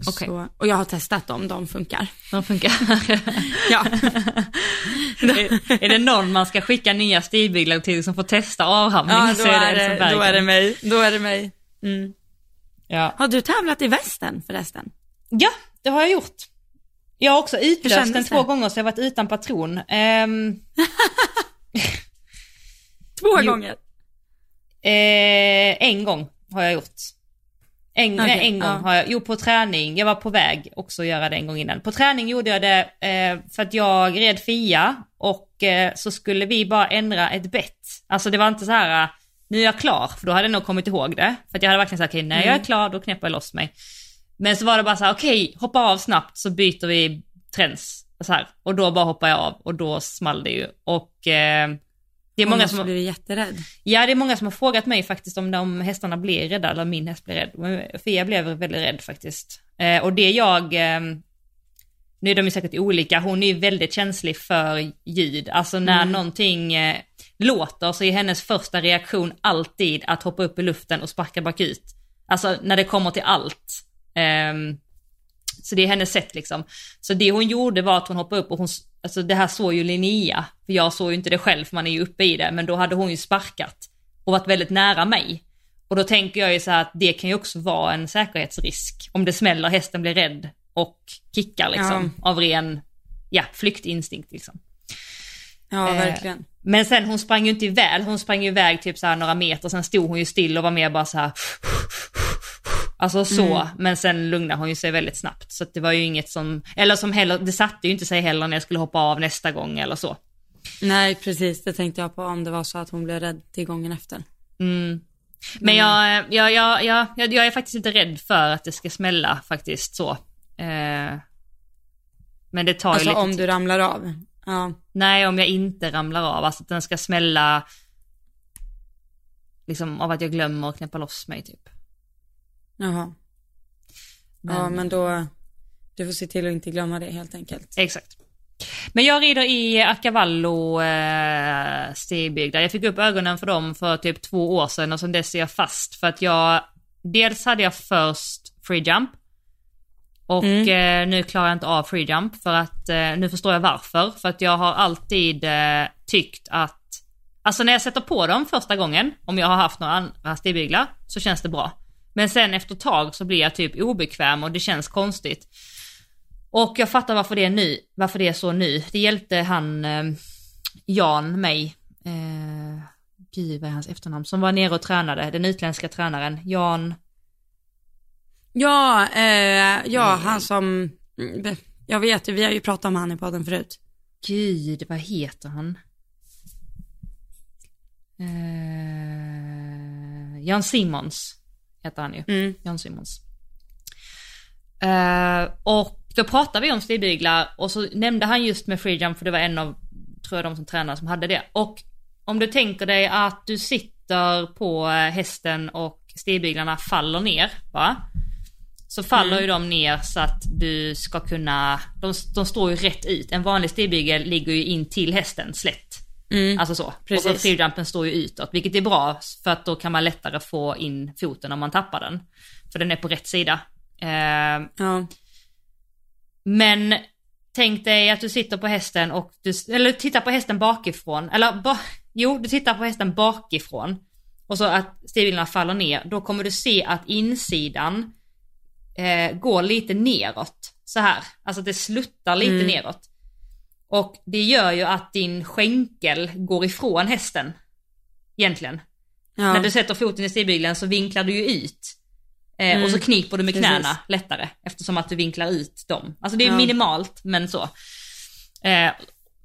Okej. så, och jag har testat dem, de funkar. De funkar. Ja, är, är det någon man ska skicka nya stigbyglar till som får testa avhamning ja då, är det, Berggren. då är det mig. Då är det mig. Mm. Ja. Har du tävlat i västen förresten? ja, det har jag gjort. Jag har också utlöst den det? två gånger så jag har varit utan patron. Ehm, Två Jo. gånger? Eh, en gång har jag gjort. En, nej, en gång ja. har jag, jo på träning, jag var på väg också att göra det en gång innan. På träning gjorde jag det eh, för att jag red Fia och eh, så skulle vi bara ändra ett bett. Alltså det var inte så här, eh, nu är jag klar, för då hade jag nog kommit ihåg det. För jag hade verkligen sagt, okej när jag är klar då knäpper jag loss mig. Men så var det bara så här, okej hoppa av snabbt så byter vi träns. Så här. Och då bara hoppar jag av och då small det ju. Och eh, det är många som... blivit jätterädd. Ja, det är många som har frågat mig faktiskt om de hästarna blir rädda, eller min häst blir rädd. Fia blev väldigt rädd faktiskt. Eh, och det jag, eh, nu är de ju säkert olika, hon är ju väldigt känslig för ljud. Alltså när Mm. någonting eh, låter så är hennes första reaktion alltid att hoppa upp i luften och sparka bakut. Alltså när det kommer till allt. Ehm, så det är hennes sätt liksom. Så det hon gjorde var att hon hoppade upp och hon, alltså det här såg ju Linnea, för jag såg ju inte det själv för man är ju uppe i det, men då hade hon ju sparkat och varit väldigt nära mig. Och då tänker jag ju så här att det kan ju också vara en säkerhetsrisk. Om det smäller, hästen blir rädd och kickar liksom av ren, ja, flyktinstinkt liksom. Ja, Eh, verkligen. Men sen hon sprang ju inte iväg, hon sprang ju iväg typ så några meter, sen stod hon ju still och var mer bara så här. Alltså så, men sen lugnade hon ju sig väldigt snabbt. Så det var ju inget som, eller som heller, det satte ju inte sig heller när jag skulle hoppa av nästa gång eller så. Nej, precis. Det tänkte jag på om det var så att hon blev rädd till gången efter. Mm. Men jag, jag, jag, jag, jag, jag är faktiskt inte rädd för att det ska smälla faktiskt så. Eh, men det tar Alltså lite om du ramlar av. Ja. Nej, om jag inte ramlar av, alltså att den ska smälla liksom av att jag glömmer att knäppa loss mig typ. Jaha. Ja, Men- men då, du får se till att inte glömma det helt enkelt. Exakt. Men jag rider i Acavallo eh, stigbyglar. Jag fick upp ögonen för dem för typ två år sedan och sen dess är jag fast för att jag, dels hade jag först free jump och eh, nu klarar jag inte av free jump för att, eh, nu förstår jag varför. För att jag har alltid eh, tyckt att, alltså när jag sätter på dem första gången, om jag har haft några andra stigbyglar, så känns det bra. Men sen efter ett tag så blir jag typ obekväm och det känns konstigt. Och jag fattar varför det är nu, varför det är så nu. Det hjälpte han eh, Jan mig, eh, gud vad är hans efternamn, som var nere och tränade, den utländska tränaren, Jan, Ja, eh, ja, han som, jag vet ju, vi har ju pratat om han i podden förut. gud vad heter han? Eh, Jan Simons heter han ju. Mm. Jan Simons. Eh, och då pratade vi om stigbyglar och så nämnde han just med free jump för det var en av, tror jag de som tränade som hade det. Och om du tänker dig att du sitter på eh, hästen och stigbyglarna faller ner, va? Så faller ju de ner så att du ska kunna, de, de står ju rätt ut. En vanlig stigbygel ligger ju in till hästen slätt. Mm. Alltså så. Precis. Och så freejumpen står ju utåt, vilket är bra för att då kan man lättare få in foten om man tappar den. För den är på rätt sida. Eh, Ja. men tänk dig att du sitter på hästen och du, eller tittar på hästen bakifrån, eller ba, jo, du tittar på hästen bakifrån och så att stigbilderna faller ner, då kommer du se att insidan eh, går lite neråt. Så här, alltså det sluttar lite Mm. neråt. Och det gör ju att din skänkel går ifrån hästen. Egentligen. Ja. När du sätter foten i stigbygeln så vinklar du ju ut. Eh, Mm, Och så kniper du med precis. knäna lättare eftersom att du vinklar ut dem. Alltså det är Ja. minimalt men så. Eh,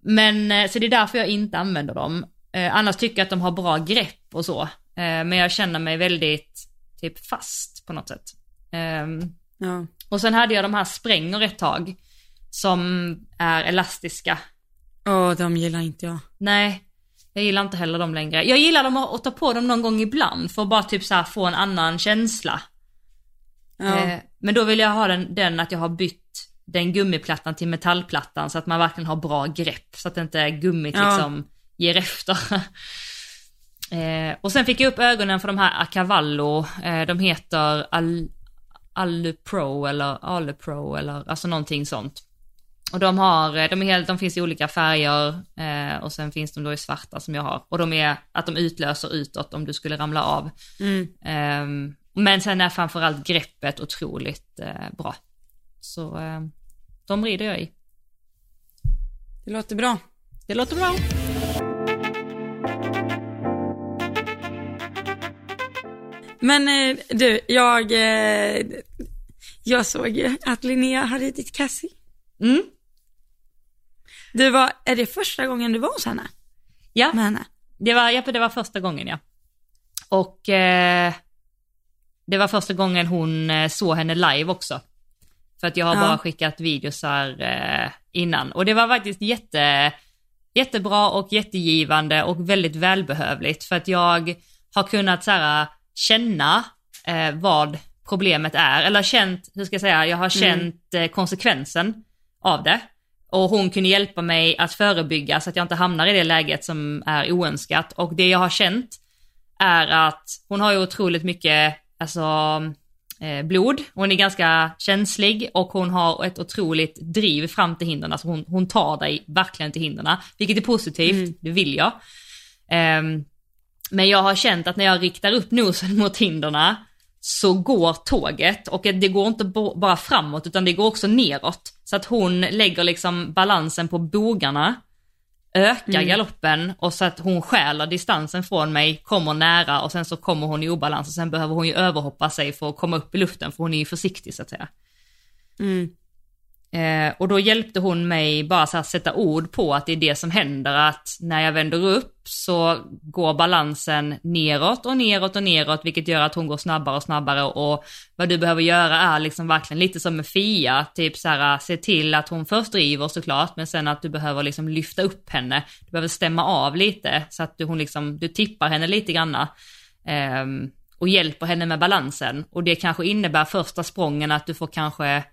men eh, så det är därför jag inte använder dem. Eh, annars tycker jag att de har bra grepp och så. Eh, men jag känner mig väldigt typ fast på något sätt. Ehm, ja. och sen hade jag de här spränger ett tag. Som är elastiska. Åh, de gillar inte jag. Nej, jag gillar inte heller dem längre. Jag gillar dem att, ta på dem någon gång ibland för att bara typ så få en annan känsla. Ja. Eh, men då vill jag ha den, den att jag har bytt den gummiplattan till metallplattan så att man verkligen har bra grepp så att inte gummit Ja. liksom ger efter. eh, och sen fick jag upp ögonen för de här Acavallo, eh, de heter Al, Alupro eller Alupro eller alltså någonting sånt. Och de har, eh, de, är helt, de finns i olika färger eh, och sen finns de då i svarta som jag har. Och de är att de utlöser utåt om du skulle ramla av. Mm. Ehm, men sen är framförallt greppet otroligt eh, bra. Så eh, de rider jag i. Det låter bra. Det låter bra. Men eh, du, jag, eh, jag såg ju att Linnea har ridit Cassie. Mm. Du var, är det första gången du var hos henne? Ja, Med henne? det var, ja, det var första gången ja. Och eh, det var första gången hon eh, såg henne live också. För att jag har Ja. bara skickat videosar eh, innan. Och det var faktiskt jätte, jättebra och jättegivande och väldigt välbehövligt. För att jag har kunnat så här, känna eh, vad problemet är. Eller känt, hur ska jag säga, jag har känt eh, konsekvensen av det. Och hon kunde hjälpa mig att förebygga så att jag inte hamnar i det läget som är oönskat. Och det jag har känt är att hon har ju otroligt mycket, alltså eh, blod, hon är ganska känslig och hon har ett otroligt driv fram till hindren, alltså hon, hon tar dig verkligen till hindren, vilket är positivt, Mm. det vill jag. Ehm, men jag har känt att när jag riktar upp nosen mot hindren så går tåget och det går inte bara framåt utan det går också neråt. Så att hon lägger liksom balansen på bogarna, ökar Mm. galoppen och så att hon stjäler distansen från mig, kommer nära och sen så kommer hon i obalans och sen behöver hon ju överhoppa sig för att komma upp i luften för hon är ju försiktig så att säga. Mm. Eh, och då hjälpte hon mig bara så här sätta ord på att det är det som händer, att när jag vänder upp så går balansen neråt och neråt och neråt, vilket gör att hon går snabbare och snabbare och vad du behöver göra är liksom verkligen lite som med Fia, typ så här se till att hon först driver såklart, men sen att du behöver liksom lyfta upp henne, du behöver stämma av lite så att du, hon liksom, du tippar henne lite granna. Eh, och hjälper henne med balansen och det kanske innebär första sprången att du får kanske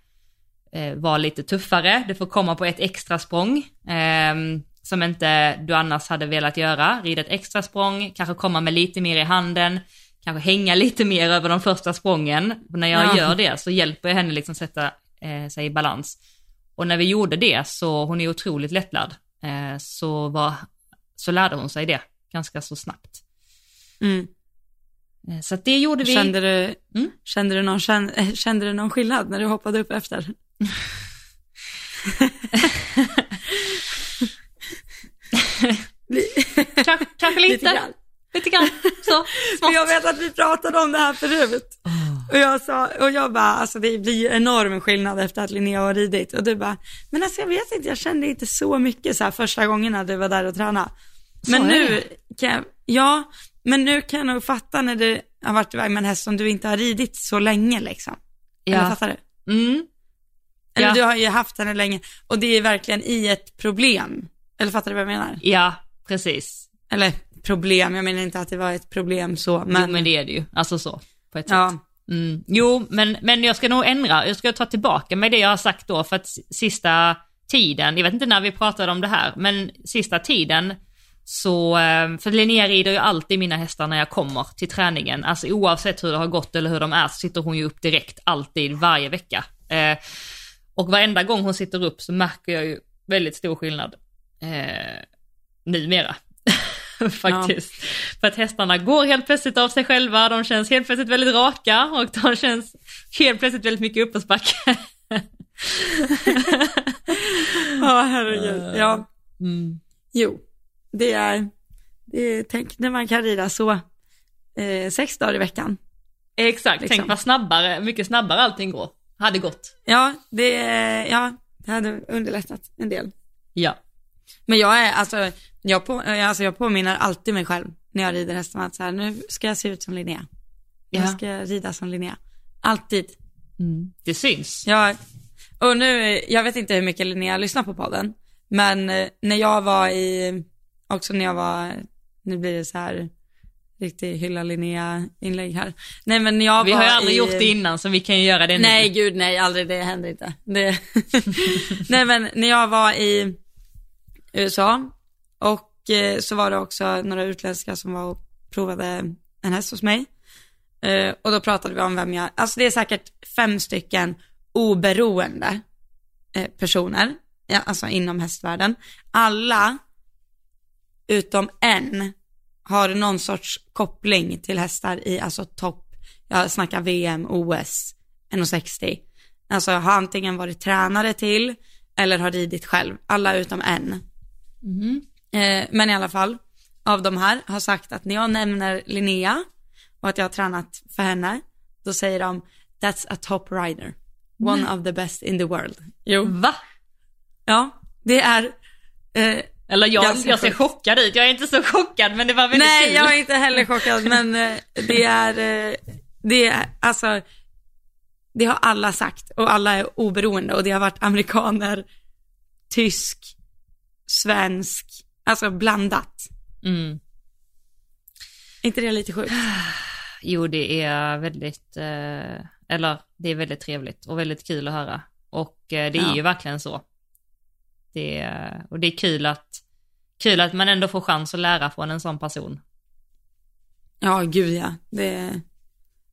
vara lite tuffare, du får komma på ett extra språng ehm, som inte du annars hade velat göra, rida ett extra språng, kanske komma med lite mer i handen, kanske hänga lite mer över de första sprången. Och när jag Ja. gör det så hjälper jag henne liksom sätta eh, sig i balans. Och när vi gjorde det så, hon är otroligt lättlärd, eh, så, var, så lärde hon sig det ganska så snabbt. Mm. Eh, så det gjorde vi. Kände, du, Mm. kände, du någon, kände, kände du någon skillnad när du hoppade upp efter? Kanske, kanske lite, Lite grann. lite grann, så, smått. jag vet att vi pratade om det här förut. Och jag sa, och jag bara, alltså det blir ju enorm skillnad efter att Linnea har ridit. Och du bara, men alltså jag vet inte, jag kände inte så mycket så här första gångerna du var där och tränade. Men nu, kan jag, ja, men nu kan jag nog fatta när du har varit iväg med en häst som du inte har ridit så länge liksom. Eller Ja. fattar du? Mm. Eller Ja. du har ju haft henne länge och det är verkligen i ett problem. Eller fattar du vad jag menar? Ja, precis. Eller problem, jag menar inte att det var ett problem så, Men, jo, men det är det ju, alltså så, på ett sätt. ja. Mm. Jo, men, men jag ska nog ändra, jag ska ta tillbaka med det jag har sagt då, för att sista tiden, jag vet inte när vi pratade om det här, men sista tiden Så, eh, för Linnea rider ju alltid mina hästar när jag kommer till träningen. Alltså oavsett hur det har gått eller hur de är så sitter hon ju upp direkt, alltid, varje vecka. Eh, och varenda gång hon sitter upp så märker jag ju väldigt stor skillnad. Eh, numera. Faktiskt. Ja. För att hästarna går helt plötsligt av sig själva, de känns helt plötsligt väldigt raka och de känns helt plötsligt väldigt mycket uppförsbacke. Ja, herregud. Ja. Mm. Jo, det är, det är, tänk när man kan rida så eh, sex dagar i veckan. Exakt, liksom. tänk vad snabbare, mycket snabbare allting går. Hade gått. Ja, det, ja, det hade underlättat en del. Ja. Men jag är, alltså, jag, på, alltså jag påminner alltid mig själv när jag rider hästarna att så här, nu ska jag se ut som Linnea. Jag ja. ska rida som Linnea. Alltid. Mm. Det syns. Ja, och nu, jag vet inte hur mycket Linnea lyssnar på podden, men eh, när jag var i, också när jag var, nu blir det så här riktig hylla Linnea inlägg här. Nej men jag Vi har ju aldrig i... gjort det innan så vi kan ju göra det nu. Nej gud nej, aldrig, det händer inte. Det... nej men när jag var i USA och eh, så var det också några utländska som var och provade en häst hos mig. Eh, och då pratade vi om vem jag, alltså det är säkert fem stycken oberoende eh, personer, ja, alltså inom hästvärlden. Alla utom en har någon sorts koppling till hästar i alltså topp, jag snackar VM, OS, 1,60. Alltså har antingen varit tränare till eller har ridit själv, alla utom en. Mm. Eh, men i alla fall, av de här har sagt att när jag nämner Linnea och att jag har tränat för henne, då säger de that's a top rider. One Nej. of the best in the world. Jo. Va? Ja, det är eh, eller jag, jag ser chockad ut, jag är inte så chockad men det var väldigt Nej, kul. Jag är inte heller chockad men eh, det är, eh, det är, alltså, det har alla sagt och alla är oberoende och det har varit amerikaner, tysk, svensk, alltså blandat. Mm. inte det lite sjukt? Jo, det är väldigt, eh, eller det är väldigt trevligt och väldigt kul att höra. Och det är ja. ju verkligen så. Det och det är kul att, kul att man ändå får chans att lära från en sån person. Ja, gud ja. Det,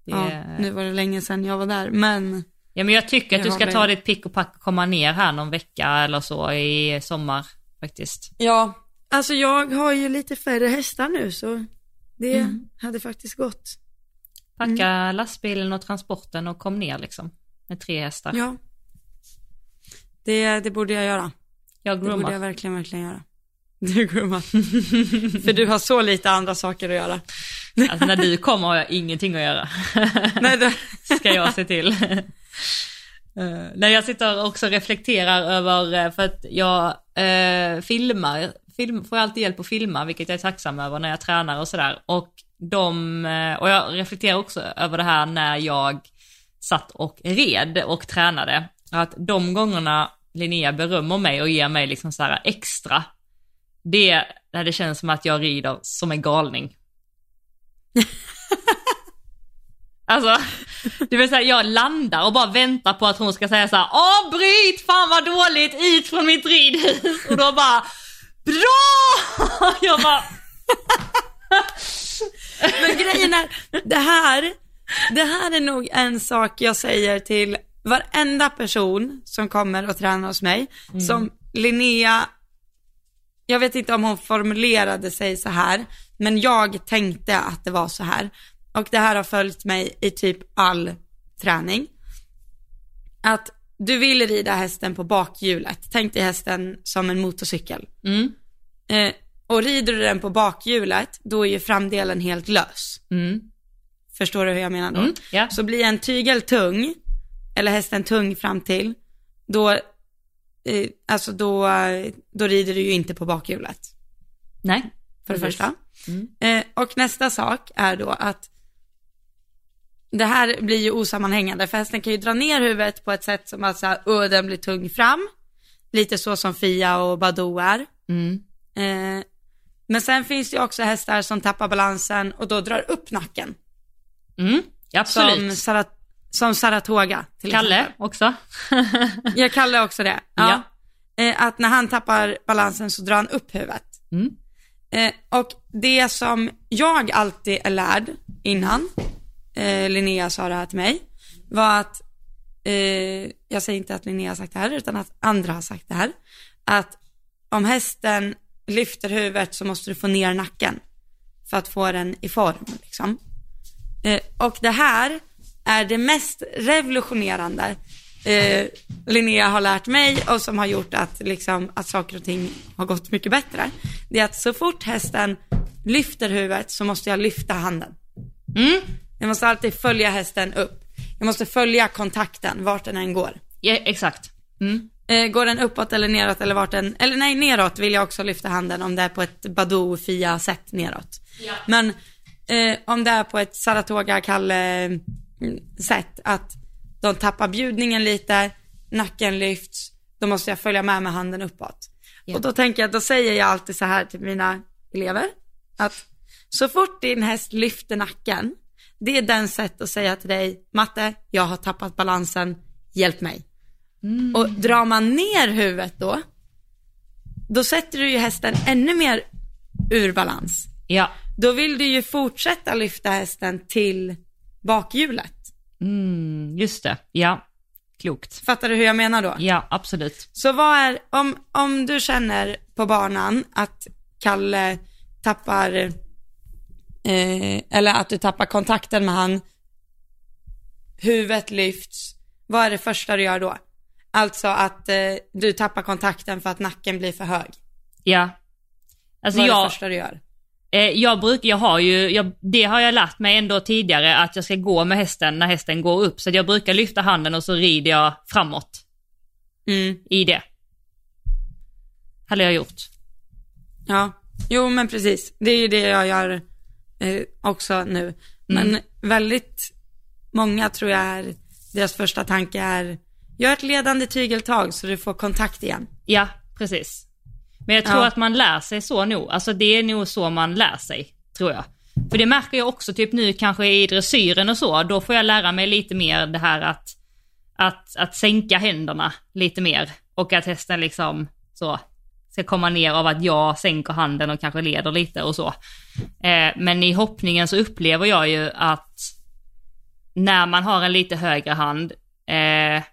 det ja, nu var det länge sedan jag var där, men Ja men jag tycker att du ska ta ditt pick och pack och komma ner här någon vecka eller så i sommar faktiskt. Ja, alltså jag har ju lite färre hästar nu så det mm. hade faktiskt gått. Packa mm. lastbilen och transporten och kom ner liksom. Med tre hästar. Ja. Det, det borde jag göra. Jag groomar. Det borde jag verkligen, verkligen göra. Du groomar. För du har så lite andra saker att göra. Alltså när du kommer har jag ingenting att göra. Nej, det... Ska jag se till. Uh, när jag sitter också och reflekterar över, uh, för att jag uh, filmar, film, får alltid hjälp att filma, vilket jag är tacksam över när jag tränar och sådär. Och de, och jag reflekterar också över det här när jag satt och red och tränade. Att de gångerna Linnea berömmer mig och ger mig liksom så extra, det är där det känns som att jag rider som en galning. Alltså, det vill säga jag landar och bara väntar på att hon ska säga så här: avbryt, fan vad dåligt, ut från mitt ridhus. Och då bara, bra! Jag bara... Men grejen är, det här, det här är nog en sak jag säger till varenda person som kommer och tränar hos mig, mm. som Linnea, jag vet inte om hon formulerade sig så här, men jag tänkte att det var så här. Och det här har följt mig i typ all träning. Att du vill rida hästen på bakhjulet. Tänk dig hästen som en motorcykel. Mm. Eh, och rider du den på bakhjulet, då är ju framdelen helt lös. Mm. Förstår du hur jag menar då? Mm, yeah. Så blir en tygel tung, eller hästen tung fram till, då, eh, alltså då, då rider du ju inte på bakhjulet. Nej. För det precis. första. Mm. Eh, och nästa sak är då att det här blir ju osammanhängande för hästen kan ju dra ner huvudet på ett sätt som att så uh, den blir tung fram. Lite så som Fia och Badou är. Mm. Eh, men sen finns det ju också hästar som tappar balansen och då drar upp nacken. Mm, absolut. Som, Sarat som Saratoga till Kalle exempel. också. ja, Kalle också det. Ja. ja. Eh, att när han tappar balansen så drar han upp huvudet. Mm. Eh, och det som jag alltid är lärd innan, eh, Linnea sa det här till mig, var att, eh, jag säger inte att Linnea har sagt det här, utan att andra har sagt det här, att om hästen lyfter huvudet så måste du få ner nacken för att få den i form. Liksom. Eh, och det här är det mest revolutionerande eh, Linnea har lärt mig och som har gjort att, liksom, att saker och ting har gått mycket bättre. Det är att så fort hästen lyfter huvudet så måste jag lyfta handen. Mm. Jag måste alltid följa hästen upp. Jag måste följa kontakten vart den än går. Ja, exakt. Mm. Eh, går den uppåt eller neråt eller vart den, eller nej neråt vill jag också lyfta handen om det är på ett Badoo Fia sätt neråt. Ja. Men eh, om det är på ett Saratoga Kalle mm, sätt att de tappar bjudningen lite, nacken lyfts, då måste jag följa med med handen uppåt. Ja. Och då tänker jag, då säger jag alltid så här till mina elever, att så fort din häst lyfter nacken, det är den sätt att säga till dig, matte, jag har tappat balansen, hjälp mig. Och drar man ner huvudet då, då sätter du ju hästen ännu mer ur balans. Ja. Då vill du ju fortsätta lyfta hästen till bakhjulet. Mm, just det. Ja. Klokt. Fattar du hur jag menar då? Ja, absolut. Så vad är, om, om du känner på banan att Kalle tappar, eh, eller att du tappar kontakten med han, huvudet lyfts, vad är det första du gör då? Alltså att eh, du tappar kontakten för att nacken blir för hög. Ja. Alltså vad är jag, det första du gör? Eh, jag brukar, jag har ju, jag, det har jag lärt mig ändå tidigare att jag ska gå med hästen när hästen går upp. Så jag brukar lyfta handen och så rider jag framåt Mm, i det. Hade jag gjort. ja, jo men precis. Det är ju det jag gör eh, också nu. Men väldigt många tror jag är, deras första tanke är, gör ett ledande tygeltag så du får kontakt igen. Ja, precis. Men jag tror Ja. att man lär sig så nog. Alltså det är nog så man lär sig, tror jag. För det märker jag också typ nu kanske i dressyren och så, då får jag lära mig lite mer det här att, att, att sänka händerna lite mer. Och att hästen liksom så ska komma ner av att jag sänker handen och kanske leder lite och så. Eh, men i hoppningen så upplever jag ju att när man har en lite högre hand, eh,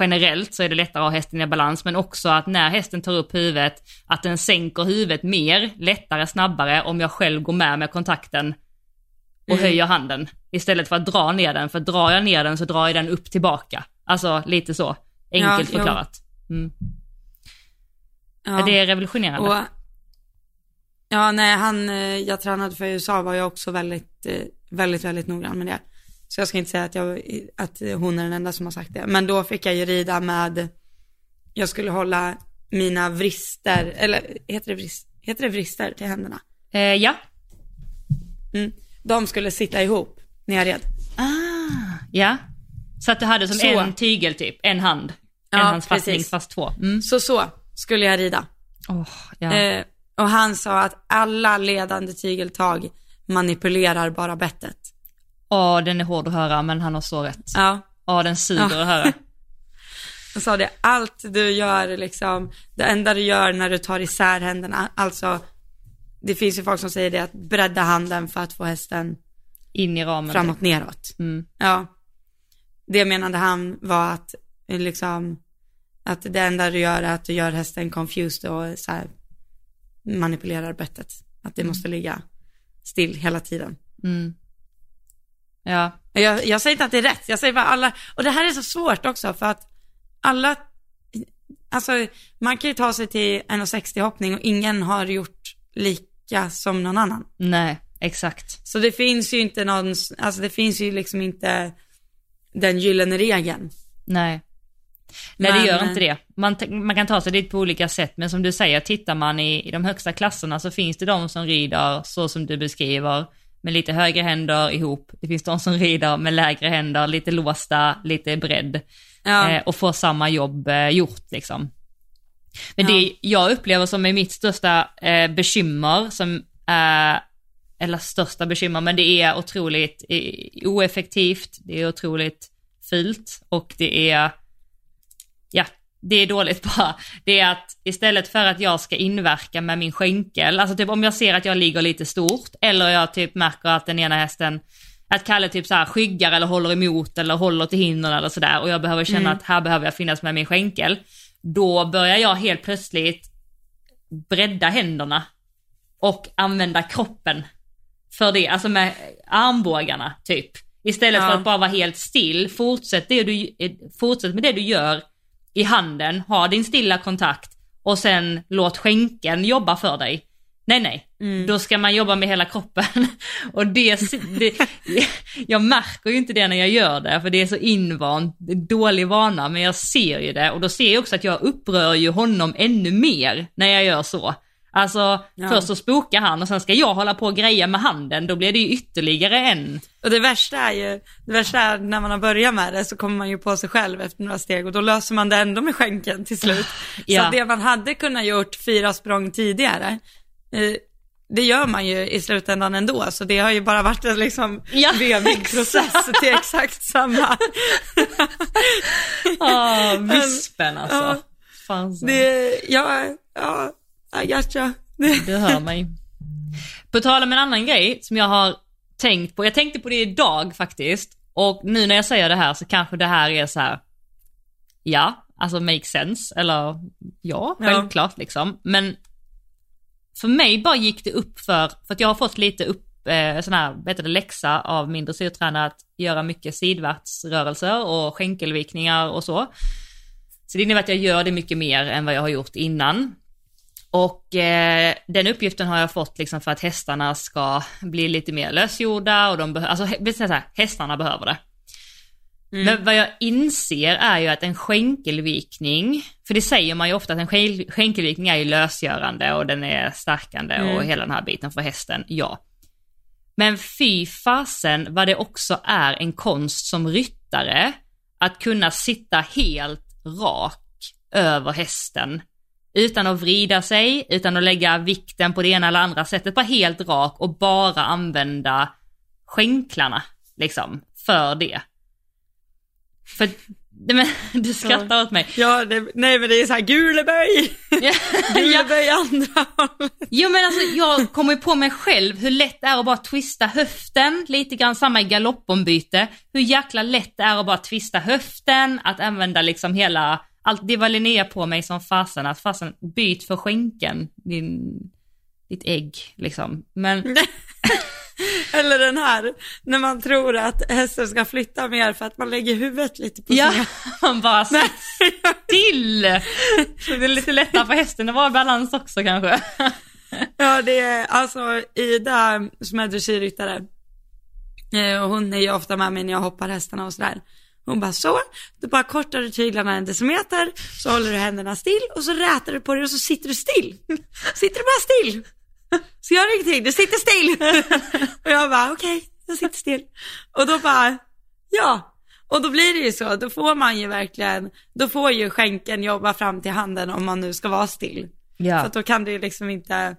generellt så är det lättare att ha hästen i balans, men också att när hästen tar upp huvudet, att den sänker huvudet mer, lättare, snabbare om jag själv går med med kontakten och Mm. höjer handen. Istället för att dra ner den, för drar jag ner den så drar jag den upp tillbaka. Alltså lite så, enkelt Ja, förklarat. Mm. Ja. Det är revolutionerande. Och, ja, nej, han, eh, jag tränade för USA var jag också väldigt, eh, väldigt, väldigt noggrann med det. Så jag ska inte säga att, jag, att hon är den enda som har sagt det. Men då fick jag ju rida med, jag skulle hålla mina vrister, eller heter det, vrist, heter det vrister till händerna? Eh, ja. Mm. De skulle sitta ihop när jag red. Ah, ja. Så att du hade som Så. en tygel typ, en hand. En Ja, handsfattning precis. fast två. Mm. Så så skulle jag rida. Oh, ja. Eh, och han sa att alla ledande tygeltag manipulerar bara bettet. Åh, den är hård att höra men han har så rätt. Ja, Ja, den suger Ja. att höra. Han sa det, allt du gör liksom, det enda du gör när du tar isär händerna, alltså det finns ju folk som säger det att bredda handen för att få hästen In i ramen. framåt neråt. Mm. Ja. Det menade han var att liksom, att det enda du gör är att du gör hästen confused och så här manipulerar bettet. Att det måste ligga still hela tiden. Mm. Ja, Jag, jag säger inte att det är rätt, jag säger bara alla, och det här är så svårt också för att alla, alltså man kan ju ta sig till 1,60 hoppning och ingen har gjort lika som någon annan. nej, exakt. Så det finns ju inte någon, alltså det finns ju liksom inte den gyllene regeln. Nej. Nej Men- det gör inte det. Man, man kan ta sig dit på olika sätt men som du säger, tittar man i, i de högsta klasserna så finns det de som rider så som du beskriver med lite högre händer ihop. Det finns de som rider med lägre händer, lite låsta, lite bredd Ja, eh, och får samma jobb eh, gjort liksom. Men Ja. det jag upplever som är mitt största eh, bekymmer, som är, eller största bekymmer, men det är otroligt eh, oeffektivt, det är otroligt fult och det är, ja, det är dåligt bara, det är att istället för att jag ska inverka med min skänkel, alltså typ om jag ser att jag ligger lite stort eller jag typ märker att den ena hästen, att Kalle typ så här skyggar eller håller emot eller håller till hindren eller sådär och jag behöver känna Mm. att här behöver jag finnas med min skänkel, då börjar jag helt plötsligt bredda händerna och använda kroppen för det, alltså med armbågarna typ. Istället för Ja. att bara vara helt still, fortsätt, det du, fortsätt med det du gör i handen, ha din stilla kontakt och sen låt skänken jobba för dig. Nej, nej, Mm. då ska man jobba med hela kroppen. Och det, det, jag märker ju inte det när jag gör det, för det är så invant, dålig vana, men jag ser ju det och då ser jag också att jag upprör ju honom ännu mer när jag gör så. Alltså Ja. först så spokar han och sen ska jag hålla på och greja med handen, då blir det ju ytterligare en. Och det värsta är ju, det värsta är när man har börjat med det så kommer man ju på sig själv efter några steg och då löser man det ändå med skänken till slut. Ja. Så det man hade kunnat gjort fyra språng tidigare, eh, det gör man ju i slutändan ändå. Så det har ju bara varit en liksom Ja, vevig process till exakt samma. Ah, vispen alltså. Ja. Fan så. Det, ja, ja, Gotcha. Det, Du hör mig. På tal om en annan grej som jag har tänkt på, jag tänkte på det idag faktiskt, och nu när jag säger det här så kanske det här är så här. ja, alltså make sense, eller ja, Ja. självklart liksom, men för mig bara gick det upp för, för att jag har fått lite upp, eh, sån här, du, det, läxa av min dressyrtränare att göra mycket sidvärtsrörelser och skänkelvikningar och så. Så det innebär att jag gör det mycket mer än vad jag har gjort innan. Och eh, den uppgiften har jag fått liksom för att hästarna ska bli lite mer lösgjorda och de behöver, alltså hä- så här, hästarna behöver det. Men vad jag inser är ju att en skänkelvikning, för det säger man ju ofta att en skänkel- skänkelvikning är ju lösgörande och den är stärkande och Mm. hela den här biten för hästen, ja. Men fy fasen vad det också är en konst som ryttare att kunna sitta helt rak över hästen utan att vrida sig, utan att lägga vikten på det ena eller andra sättet, bara helt rak och bara använda skänklarna liksom för det. För, men du skrattar åt mig. ja, det, nej men det är så här guleböj, Ja, guleböj andra. Jo men alltså jag kommer ju på mig själv hur lätt det är att bara twista höften, lite grann samma i galoppombyte. Hur jäkla lätt det är att bara twista höften, att använda liksom hela, allt, det var Linnea på mig som fasen, att fasen byt för skänken, din, ditt ägg liksom. Men Eller den här, när man tror att hästen ska flytta mer för att man lägger huvudet lite på ja, man bara sitt still! Så det är lite lättare för hästen att vara i balans också kanske. Ja, det är alltså Ida som är dressyrryttare. Eh, hon är ju ofta med mig när jag hoppar hästarna och sådär. Hon bara så, du bara kortar du tyglarna en decimeter, så håller du händerna still och så rätar du på det och så sitter du still. Sitter du bara still. Så gör ingenting, du sitter still. och jag bara okej, jag sitter still. Och då bara, ja. Och då blir det ju så, då får man ju verkligen, då får ju skänken jobba fram till handen om man nu ska vara still. Ja. att då kan det ju liksom inte,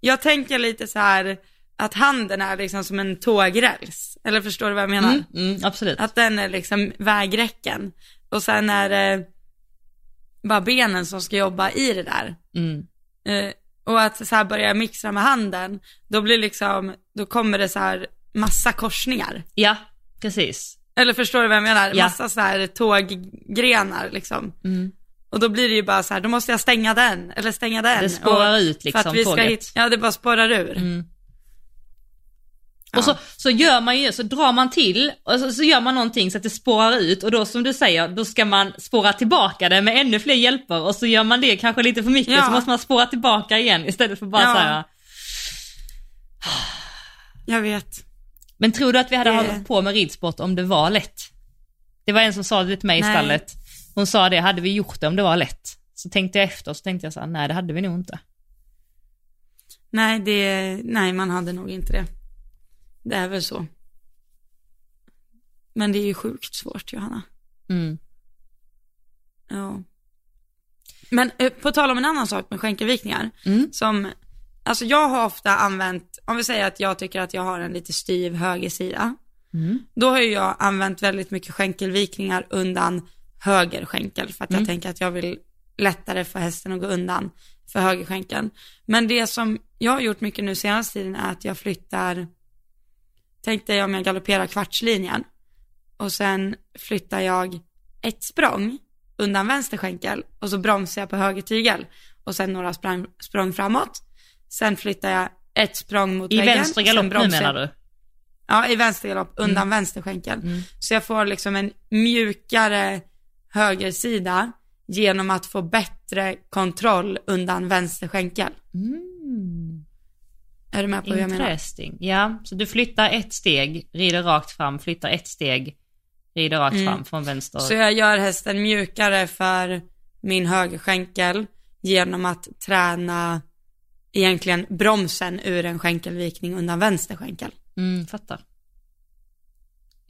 jag tänker lite så här att handen är liksom som en tågräls. Eller förstår du vad jag menar? Mm, mm, absolut. Att den är liksom vägräcken. Och sen är det bara benen som ska jobba i det där. Mm. Eh, och att så här börja mixa med handen, då blir liksom, då kommer det så här massa korsningar. Ja, precis. Eller förstår du vad jag menar? Ja. Massa så här tåggrenar liksom. Mm. Och då blir det ju bara så här, då måste jag stänga den, eller stänga den. Det spårar och, ut liksom för att vi ska tåget. hit, Ja, det bara spårar ur. Mm. Ja. Och så, så gör man ju, så drar man till och så, så gör man någonting så att det spårar ut och då som du säger, då ska man spåra tillbaka det med ännu fler hjälper och så gör man det kanske lite för mycket Ja. så måste man spåra tillbaka igen istället för bara Ja. så här. Jag vet. Men tror du att vi hade Det- hållit på med ridsport om det var lätt? Det var en som sa det till mig i Nej. stallet. Hon sa det, hade vi gjort det om det var lätt? Så tänkte jag efter och så tänkte jag så här, nej det hade vi nog inte. Nej, det, nej man hade nog inte det. Det är väl så. Men det är ju sjukt svårt Johanna. Mm. Ja. Men eh, på tal om en annan sak med skänkelvikningar. Mm. Som, alltså jag har ofta använt, om vi säger att jag tycker att jag har en lite styv högersida. Mm. Då har jag använt väldigt mycket skänkelvikningar undan höger skänkel för att jag Mm. tänker att jag vill lättare få hästen att gå undan för höger skänkeln. Men det som jag har gjort mycket nu senaste tiden är att jag flyttar, tänk dig om jag galopperar kvartslinjen och sen flyttar jag ett språng undan vänster skänkel och så bromsar jag på höger tygel och sen några språng, språng framåt. Sen flyttar jag ett språng mot I väggen. vänster sen galopp nu menar du? Ja, i vänster galopp, undan vänster skänkel. Mm. Så jag får liksom en mjukare högersida genom att få bättre kontroll undan vänster skänkel. Mm. Är du med på hur jag menar? Ja, så du flyttar ett steg, rider rakt fram, flyttar ett steg, rider rakt Mm. fram från vänster. Så jag gör hästen mjukare för min högerskänkel genom att träna egentligen bromsen ur en skänkelvikning undan vänster skänkel. Mm, fattar.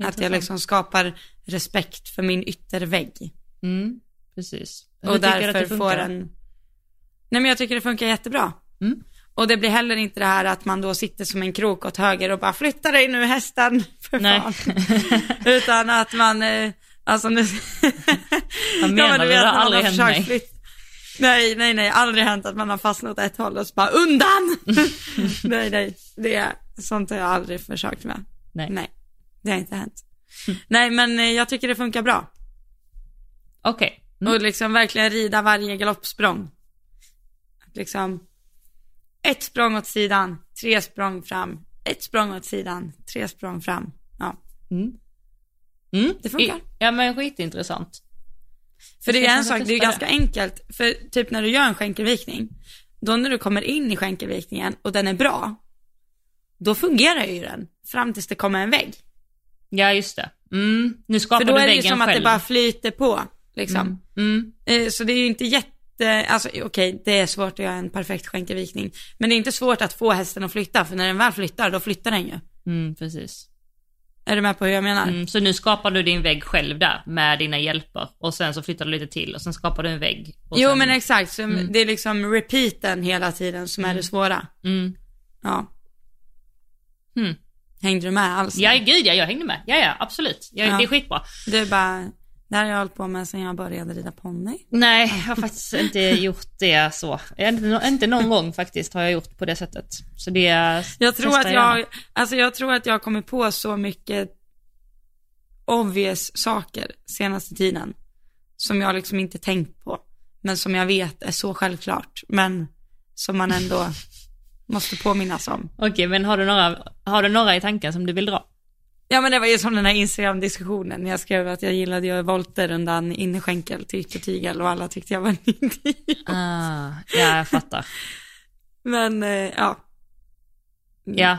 Att jag liksom skapar respekt för min yttervägg. Mm, precis. Och det därför får en... Nej men jag tycker det funkar jättebra. Mm. Och det blir heller inte det här att man då sitter som en krok åt höger och bara flytta dig nu hästen, för Nej. fan. Utan att man, eh, alltså nu... Vad menar du? Det har aldrig hänt mig. flytt- Nej, nej, nej, aldrig hänt att man har fastnat åt ett håll och så bara undan! nej, nej, det är, sånt har jag aldrig försökt med. Nej. Nej, det har inte hänt. Nej, men eh, jag tycker det funkar bra. Okej. Mm. Och liksom verkligen rida varje galoppsprång. Liksom, ett språng åt sidan, tre språng fram, ett språng åt sidan, tre språng fram. Ja, Mm. Mm. Det funkar. I- Ja men skitintressant. för det är en sak, det är ganska enkelt. För typ när du gör en skänkelvikning, då när du kommer in i skänkelvikningen och den är bra, då fungerar ju den fram tills det kommer en vägg. Ja just det. Mm. Nu skapar För då du är det ju väggen som att själv. det bara flyter på, liksom. Mm. Mm. Eh, Så det är ju inte jätte, alltså okej, det är svårt att göra en perfekt skänkelvikning. Men det är inte svårt att få hästen att flytta, för när den väl flyttar, då flyttar den ju. Mm, precis. Är du med på hur jag menar? Mm, så nu skapar du din vägg själv där med dina hjälper och sen så flyttar du lite till och sen skapar du en vägg. Jo sen... men exakt, så det är liksom repeaten hela tiden som är det svåra. Mm. Ja. Mm. Hängde du med alls? Ja gud ja, jag hängde med. Ja ja, absolut. Jag, Ja. Det är skitbra. Du är bara, det här har jag hållit på med sedan jag började rida ponny. Nej, jag har faktiskt inte gjort det så. Inte, inte någon gång faktiskt har jag gjort på det sättet. Så det Jag tror att gärna. jag, alltså jag tror att jag har kommit på så mycket obvious saker senaste tiden. Som jag liksom inte tänkt på. Men som jag vet är så självklart. Men som man ändå måste påminnas om. Okej, men har du, några, har du några i tanken som du vill dra? Ja men det var ju som den här Instagram-diskussionen när jag skrev att jag gillade att göra volter undan innerskänkel till yttertygel och alla tyckte jag var en idiot. Ah, ja, jag fattar. Men eh, ja, Ja,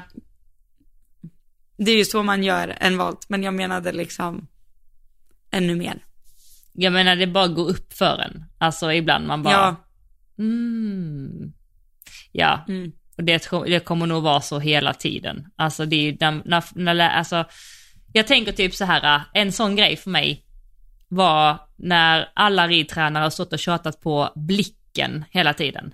det är ju så man gör en volt. Men jag menade liksom ännu mer. jag menar det bara går upp för en. Alltså ibland man bara, Ja, mm. Ja, mm. Och det, det kommer nog vara så hela tiden. Alltså det är ju, när, när, när, alltså, jag tänker typ så här, en sån grej för mig var när alla ridtränare har stått och tjatat på blicken hela tiden.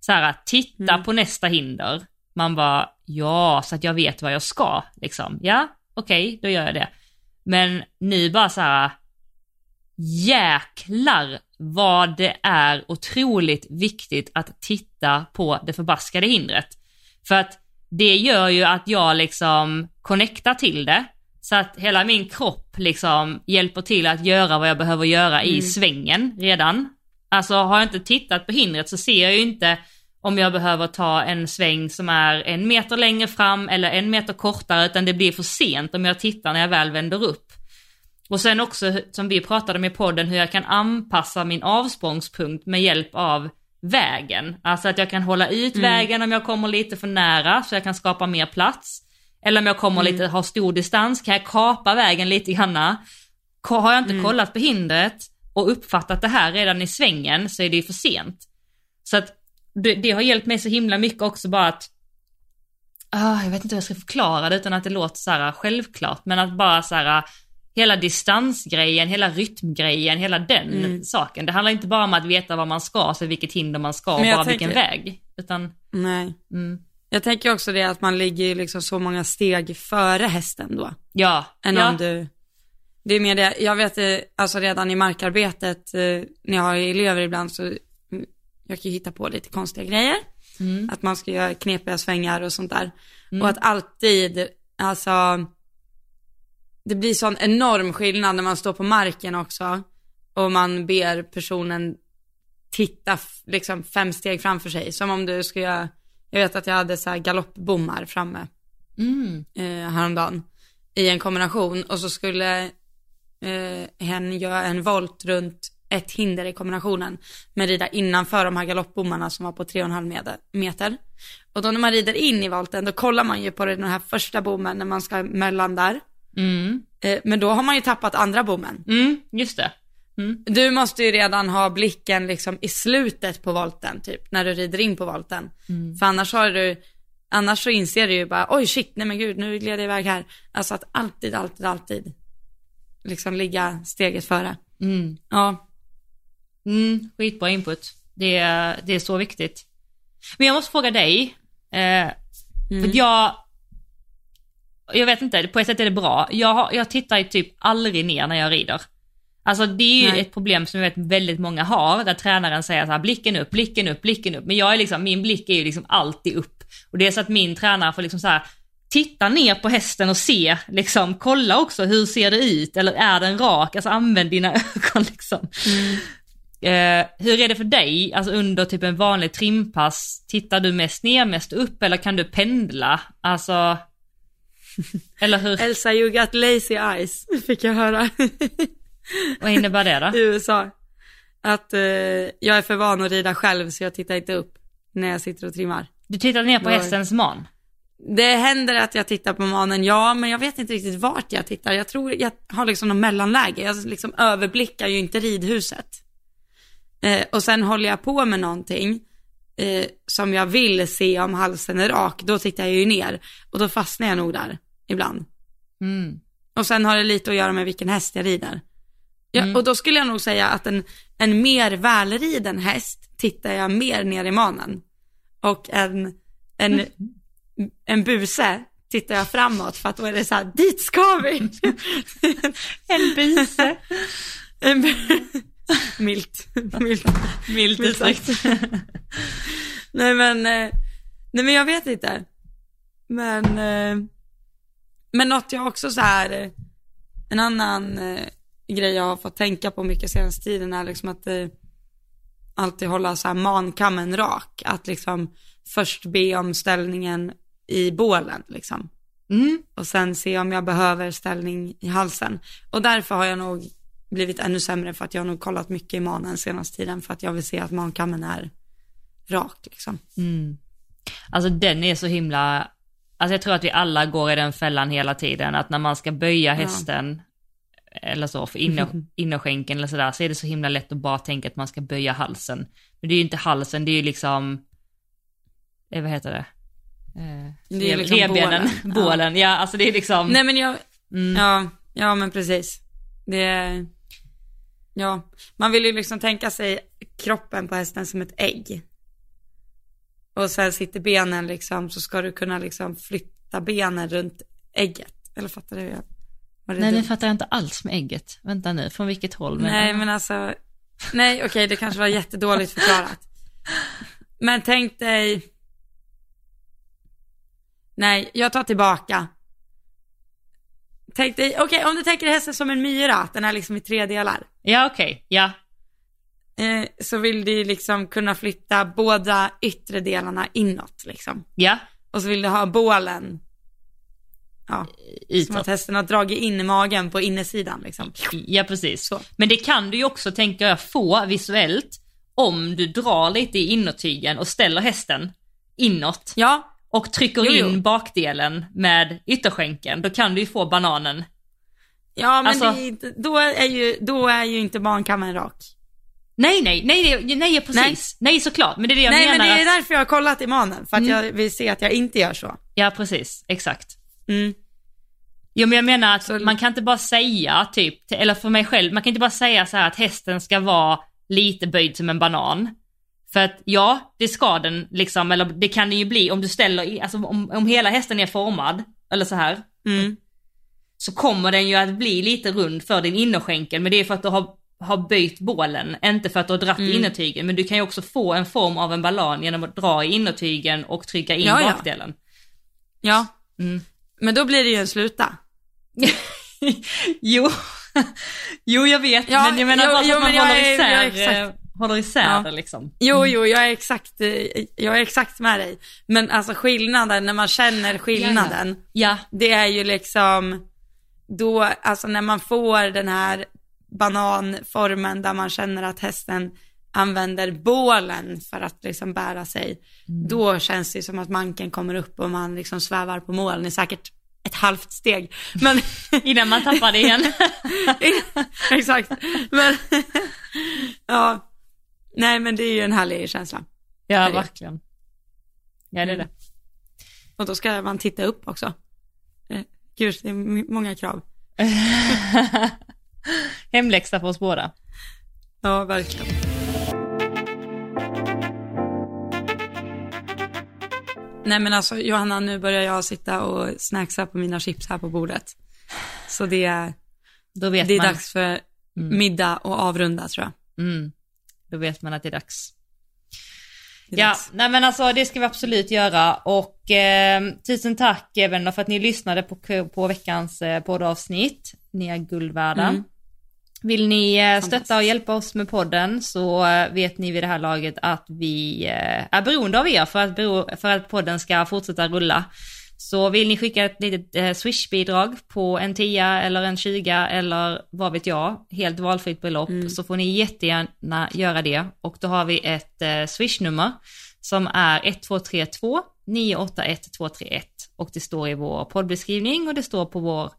Så här, titta Mm. på nästa hinder. Man bara, ja, så att jag vet vad jag ska, liksom. Ja, okej, då gör jag det. Men nu bara så här, jäklar vad det är otroligt viktigt att titta på det förbaskade hindret. För att det gör ju att jag liksom connectar till det. Så att hela min kropp liksom hjälper till att göra vad jag behöver göra i Mm. svängen redan. Alltså har jag inte tittat på hindret så ser jag ju inte om jag behöver ta en sväng som är en meter längre fram eller en meter kortare utan det blir för sent om jag tittar när jag väl vänder upp. Och sen också som vi pratade om i podden hur jag kan anpassa min avsprångspunkt med hjälp av vägen. Alltså att jag kan hålla ut Mm. vägen om jag kommer lite för nära så jag kan skapa mer plats. Eller om jag kommer Mm. lite, har stor distans, kan jag kapa vägen lite grann. Ko- Har jag inte Mm. kollat på hindret och uppfattat det här redan i svängen så är det ju för sent. Så att det, det har hjälpt mig så himla mycket också bara att ah, jag vet inte hur jag ska förklara det utan att det låter så här självklart, men att bara så här hela distansgrejen, hela rytmgrejen, hela den Mm. saken. Det handlar inte bara om att veta vad man ska, så vilket hinder man ska och bara vilken tänker- väg. Utan, nej. mm, Jag tänker också det att man ligger liksom så många steg före hästen då. ja, Än ja, om du, Det är mer det, jag vet eh, alltså redan i markarbetet, eh, när jag har elever ibland så, mm, jag kan ju hitta på lite konstiga grejer. Mm. Att man ska göra knepiga svängar och sånt där. Och att alltid, alltså, det blir sån enorm skillnad när man står på marken också. Och man ber personen titta liksom fem steg framför sig. Som om du ska göra, jag vet att jag hade så här galoppbommar framme Mm. eh, häromdagen i en kombination och så skulle eh, hen göra en volt runt ett hinder i kombinationen men rida innanför de här galoppbommarna som var på 3,5 meter- meter. Och då när man rider in i volten då kollar man ju på den här första bommen när man ska mellan där. Mm. Eh, men då har man ju tappat andra bommen. Mm, just det. Mm. Du måste ju redan ha blicken liksom i slutet på volten, typ, när du rider in på volten. För annars har du, annars så inser du ju bara, oj shit, nej men gud, nu gled jag iväg här. Alltså att alltid, alltid, alltid, liksom ligga steget före. Mm. Ja, Mm, skitbra input. Det är, det är så viktigt. Men jag måste fråga dig. Eh, För att jag, jag vet inte, på ett sätt är det bra. Jag, jag tittar ju typ aldrig ner när jag rider. Alltså det är ju Nej. ett problem som jag vet väldigt många har, där tränaren säger så här, blicken upp, blicken upp, blicken upp. Men jag är liksom, min blick är ju liksom alltid upp. Och det är så att min tränare får liksom så här, titta ner på hästen och se, liksom, kolla också hur ser det ut, eller är den rak? Alltså använd dina ögon liksom. Eh, hur är det för dig, alltså under typ en vanlig trimpass, tittar du mest ner, mest upp eller kan du pendla? Alltså, eller hur, Elsa you got lazy eyes, fick jag höra vad innebär det då? i USA. Att eh, jag är för van att rida själv så jag tittar inte upp när jag sitter och trimmar. Du tittar ner på Vad- hästens man? Det händer att jag tittar på manen, ja, men jag vet inte riktigt vart jag tittar. Jag tror jag har liksom någon mellanläge. Jag liksom överblickar ju inte ridhuset. Eh, och sen håller jag på med någonting eh, som jag vill se om halsen är rak. Då tittar jag ju ner och då fastnar jag nog där ibland. Mm. Och sen har det lite att göra med vilken häst jag rider. Ja, Mm. Och då skulle jag nog säga att en, en mer välriden häst tittar jag mer ner i manen. Och en, en, en buse tittar jag framåt för att då är det så här, dit ska vi! En buse. En bu- Milt, milt. Milt uttryckt. Nej men, eh, nej men jag vet inte. Men, eh, men något jag också så här, eh, en annan eh, grej jag har fått tänka på mycket senaste tiden är liksom att eh, alltid hålla så här mankammen rak. Att liksom först be om ställningen i bålen liksom. Mm. Och sen se om jag behöver ställning i halsen. Och därför har jag nog blivit ännu sämre för att jag har nog kollat mycket i manen senaste tiden för att jag vill se att mankammen är rak liksom. Mm. Alltså den är så himla, alltså jag tror att vi alla går i den fällan hela tiden, att när man ska böja hästen, eller så, för inner, innerskänken eller sådär, så är det så himla lätt att bara tänka att man ska böja halsen. Men det är ju inte halsen, det är ju liksom, eh, vad heter det? Eh, Det är liksom revbenen, bålen. bålen, ja. alltså det är liksom, Nej men jag, Mm. ja, ja men precis. Det är, ja, man vill ju liksom tänka sig kroppen på hästen som ett ägg. Och sen sitter benen liksom, så ska du kunna liksom flytta benen runt ägget. Eller fattar du? Det nej nu fattar jag inte alls med ägget. Vänta nu, från vilket håll? Nej men alltså, nej okej det kanske var jättedåligt förklarat. Men tänk dig, nej jag tar tillbaka. Tänk dig, okej om du tänker hästen som en myra, att den är liksom i tre delar. Ja okej, ja. Eh, så vill du liksom kunna flytta båda yttre delarna inåt liksom. Ja, Och så vill du ha bålen, ja, som att hästen har dragit in i magen på innersidan liksom. Ja precis. Så. Men det kan du ju också, tänker jag, få visuellt om du drar lite i innertygen och ställer hästen inåt Ja, och trycker Jo, jo. in bakdelen med ytterskänken. Då kan du ju få bananen. ja men Alltså- det då, är ju, då är ju inte barnkammen rak. Nej, nej, nej, nej, nej precis. Nej. såklart. Men det är det jag Nej menar. men det är att... därför jag har kollat i manen, för att Mm. jag vill se att jag inte gör så. Ja precis, exakt. Mm. Jo men jag menar att Så- man kan inte bara säga typ, eller för mig själv, man kan inte bara säga så här att hästen ska vara lite böjd som en banan. För att ja, det ska den liksom, eller det kan det ju bli om du ställer, alltså om, om hela hästen är formad, eller så här. Mm. så kommer den ju att bli lite rund för din innerskänkel, men det är för att du har, har böjt bålen, inte för att du har dratt Mm. innertygen. Men du kan ju också få en form av en ballong genom att dra i innertygen och trycka in Ja, ja. bakdelen. Ja, Mm. men då blir det ju en sluta. jo. jo, jag vet, Ja, men jag menar jo, bara jo, att man håller är- isär, exakt. eh, håller isär Ja. det liksom. Jo, jo, jag är exakt, jag är exakt med dig. Men alltså skillnaden, när man känner skillnaden, Ja, det är ju liksom, då, alltså när man får den här bananformen där man känner att hästen använder bålen för att liksom bära sig, då känns det som att manken kommer upp och man liksom svävar på moln i säkert ett halvt steg. Men, innan man tappar det igen. exakt. Men, ja, nej men det är ju en härlig känsla. ja, det. verkligen. Ja, det är det. Och då ska man titta upp också. Eh, Gud, det är många krav. Hemläxa för oss båda. Ja, verkligen. Nej men alltså Johanna, nu börjar jag sitta och snacksa på mina chips här på bordet. Så det är, Då vet det är man. dags för middag och avrunda tror jag. Mm. Då vet man att det är dags. Det är Ja, dags. nej men alltså det ska vi absolut göra och eh, tusen tack även för att ni lyssnade på, på veckans eh, poddavsnitt. Ni är guld värda. Mm. Vill ni eh, stötta och hjälpa oss med podden så eh, vet ni vid det här laget att vi eh, är beroende av er för att, bero, för att podden ska fortsätta rulla. Så vill ni skicka ett litet swish-bidrag på en 10 eller en 20 eller vad vet jag, helt valfritt belopp, så får ni jättegärna göra det. Och då har vi ett swish-nummer som är 1232 981 231 och det står i vår poddbeskrivning och det står på vår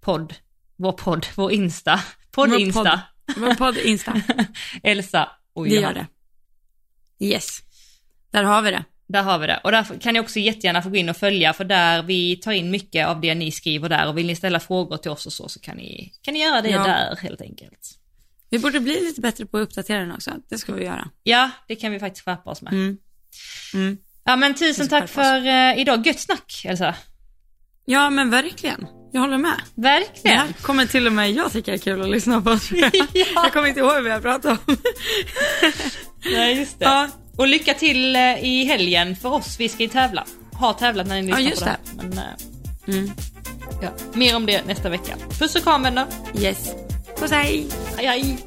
podd, vår podd, vår Insta, podd-Insta, Vår podd Insta. Elsa och Det gör det. Yes. Där har vi det. Där har vi det. Och där kan ni också jättegärna få gå in och följa för där vi tar in mycket av det ni skriver där och vill ni ställa frågor till oss och så så kan ni, kan ni göra det Ja. där helt enkelt. Vi borde bli lite bättre på att uppdatera den också. Det ska vi göra. Ja, det kan vi faktiskt skärpa oss med. Mm. Mm. Ja men tusen Vi tack för eh, idag. Gött snack Elsa. Ja men verkligen. Jag håller med. Det Verkligen. här kommer till och med jag tycka är kul att lyssna på. jag. Ja. Jag kommer inte ihåg vad jag pratade om. Nej just det. Ja. Och lycka till eh, i helgen för oss. Vi ska ju tävla. Har tävlat när ni lyssnar just på det här. Men, eh, Mm. ja. Mer om det nästa vecka. Puss och kram vänner. Yes. Puss hej. Hej hej.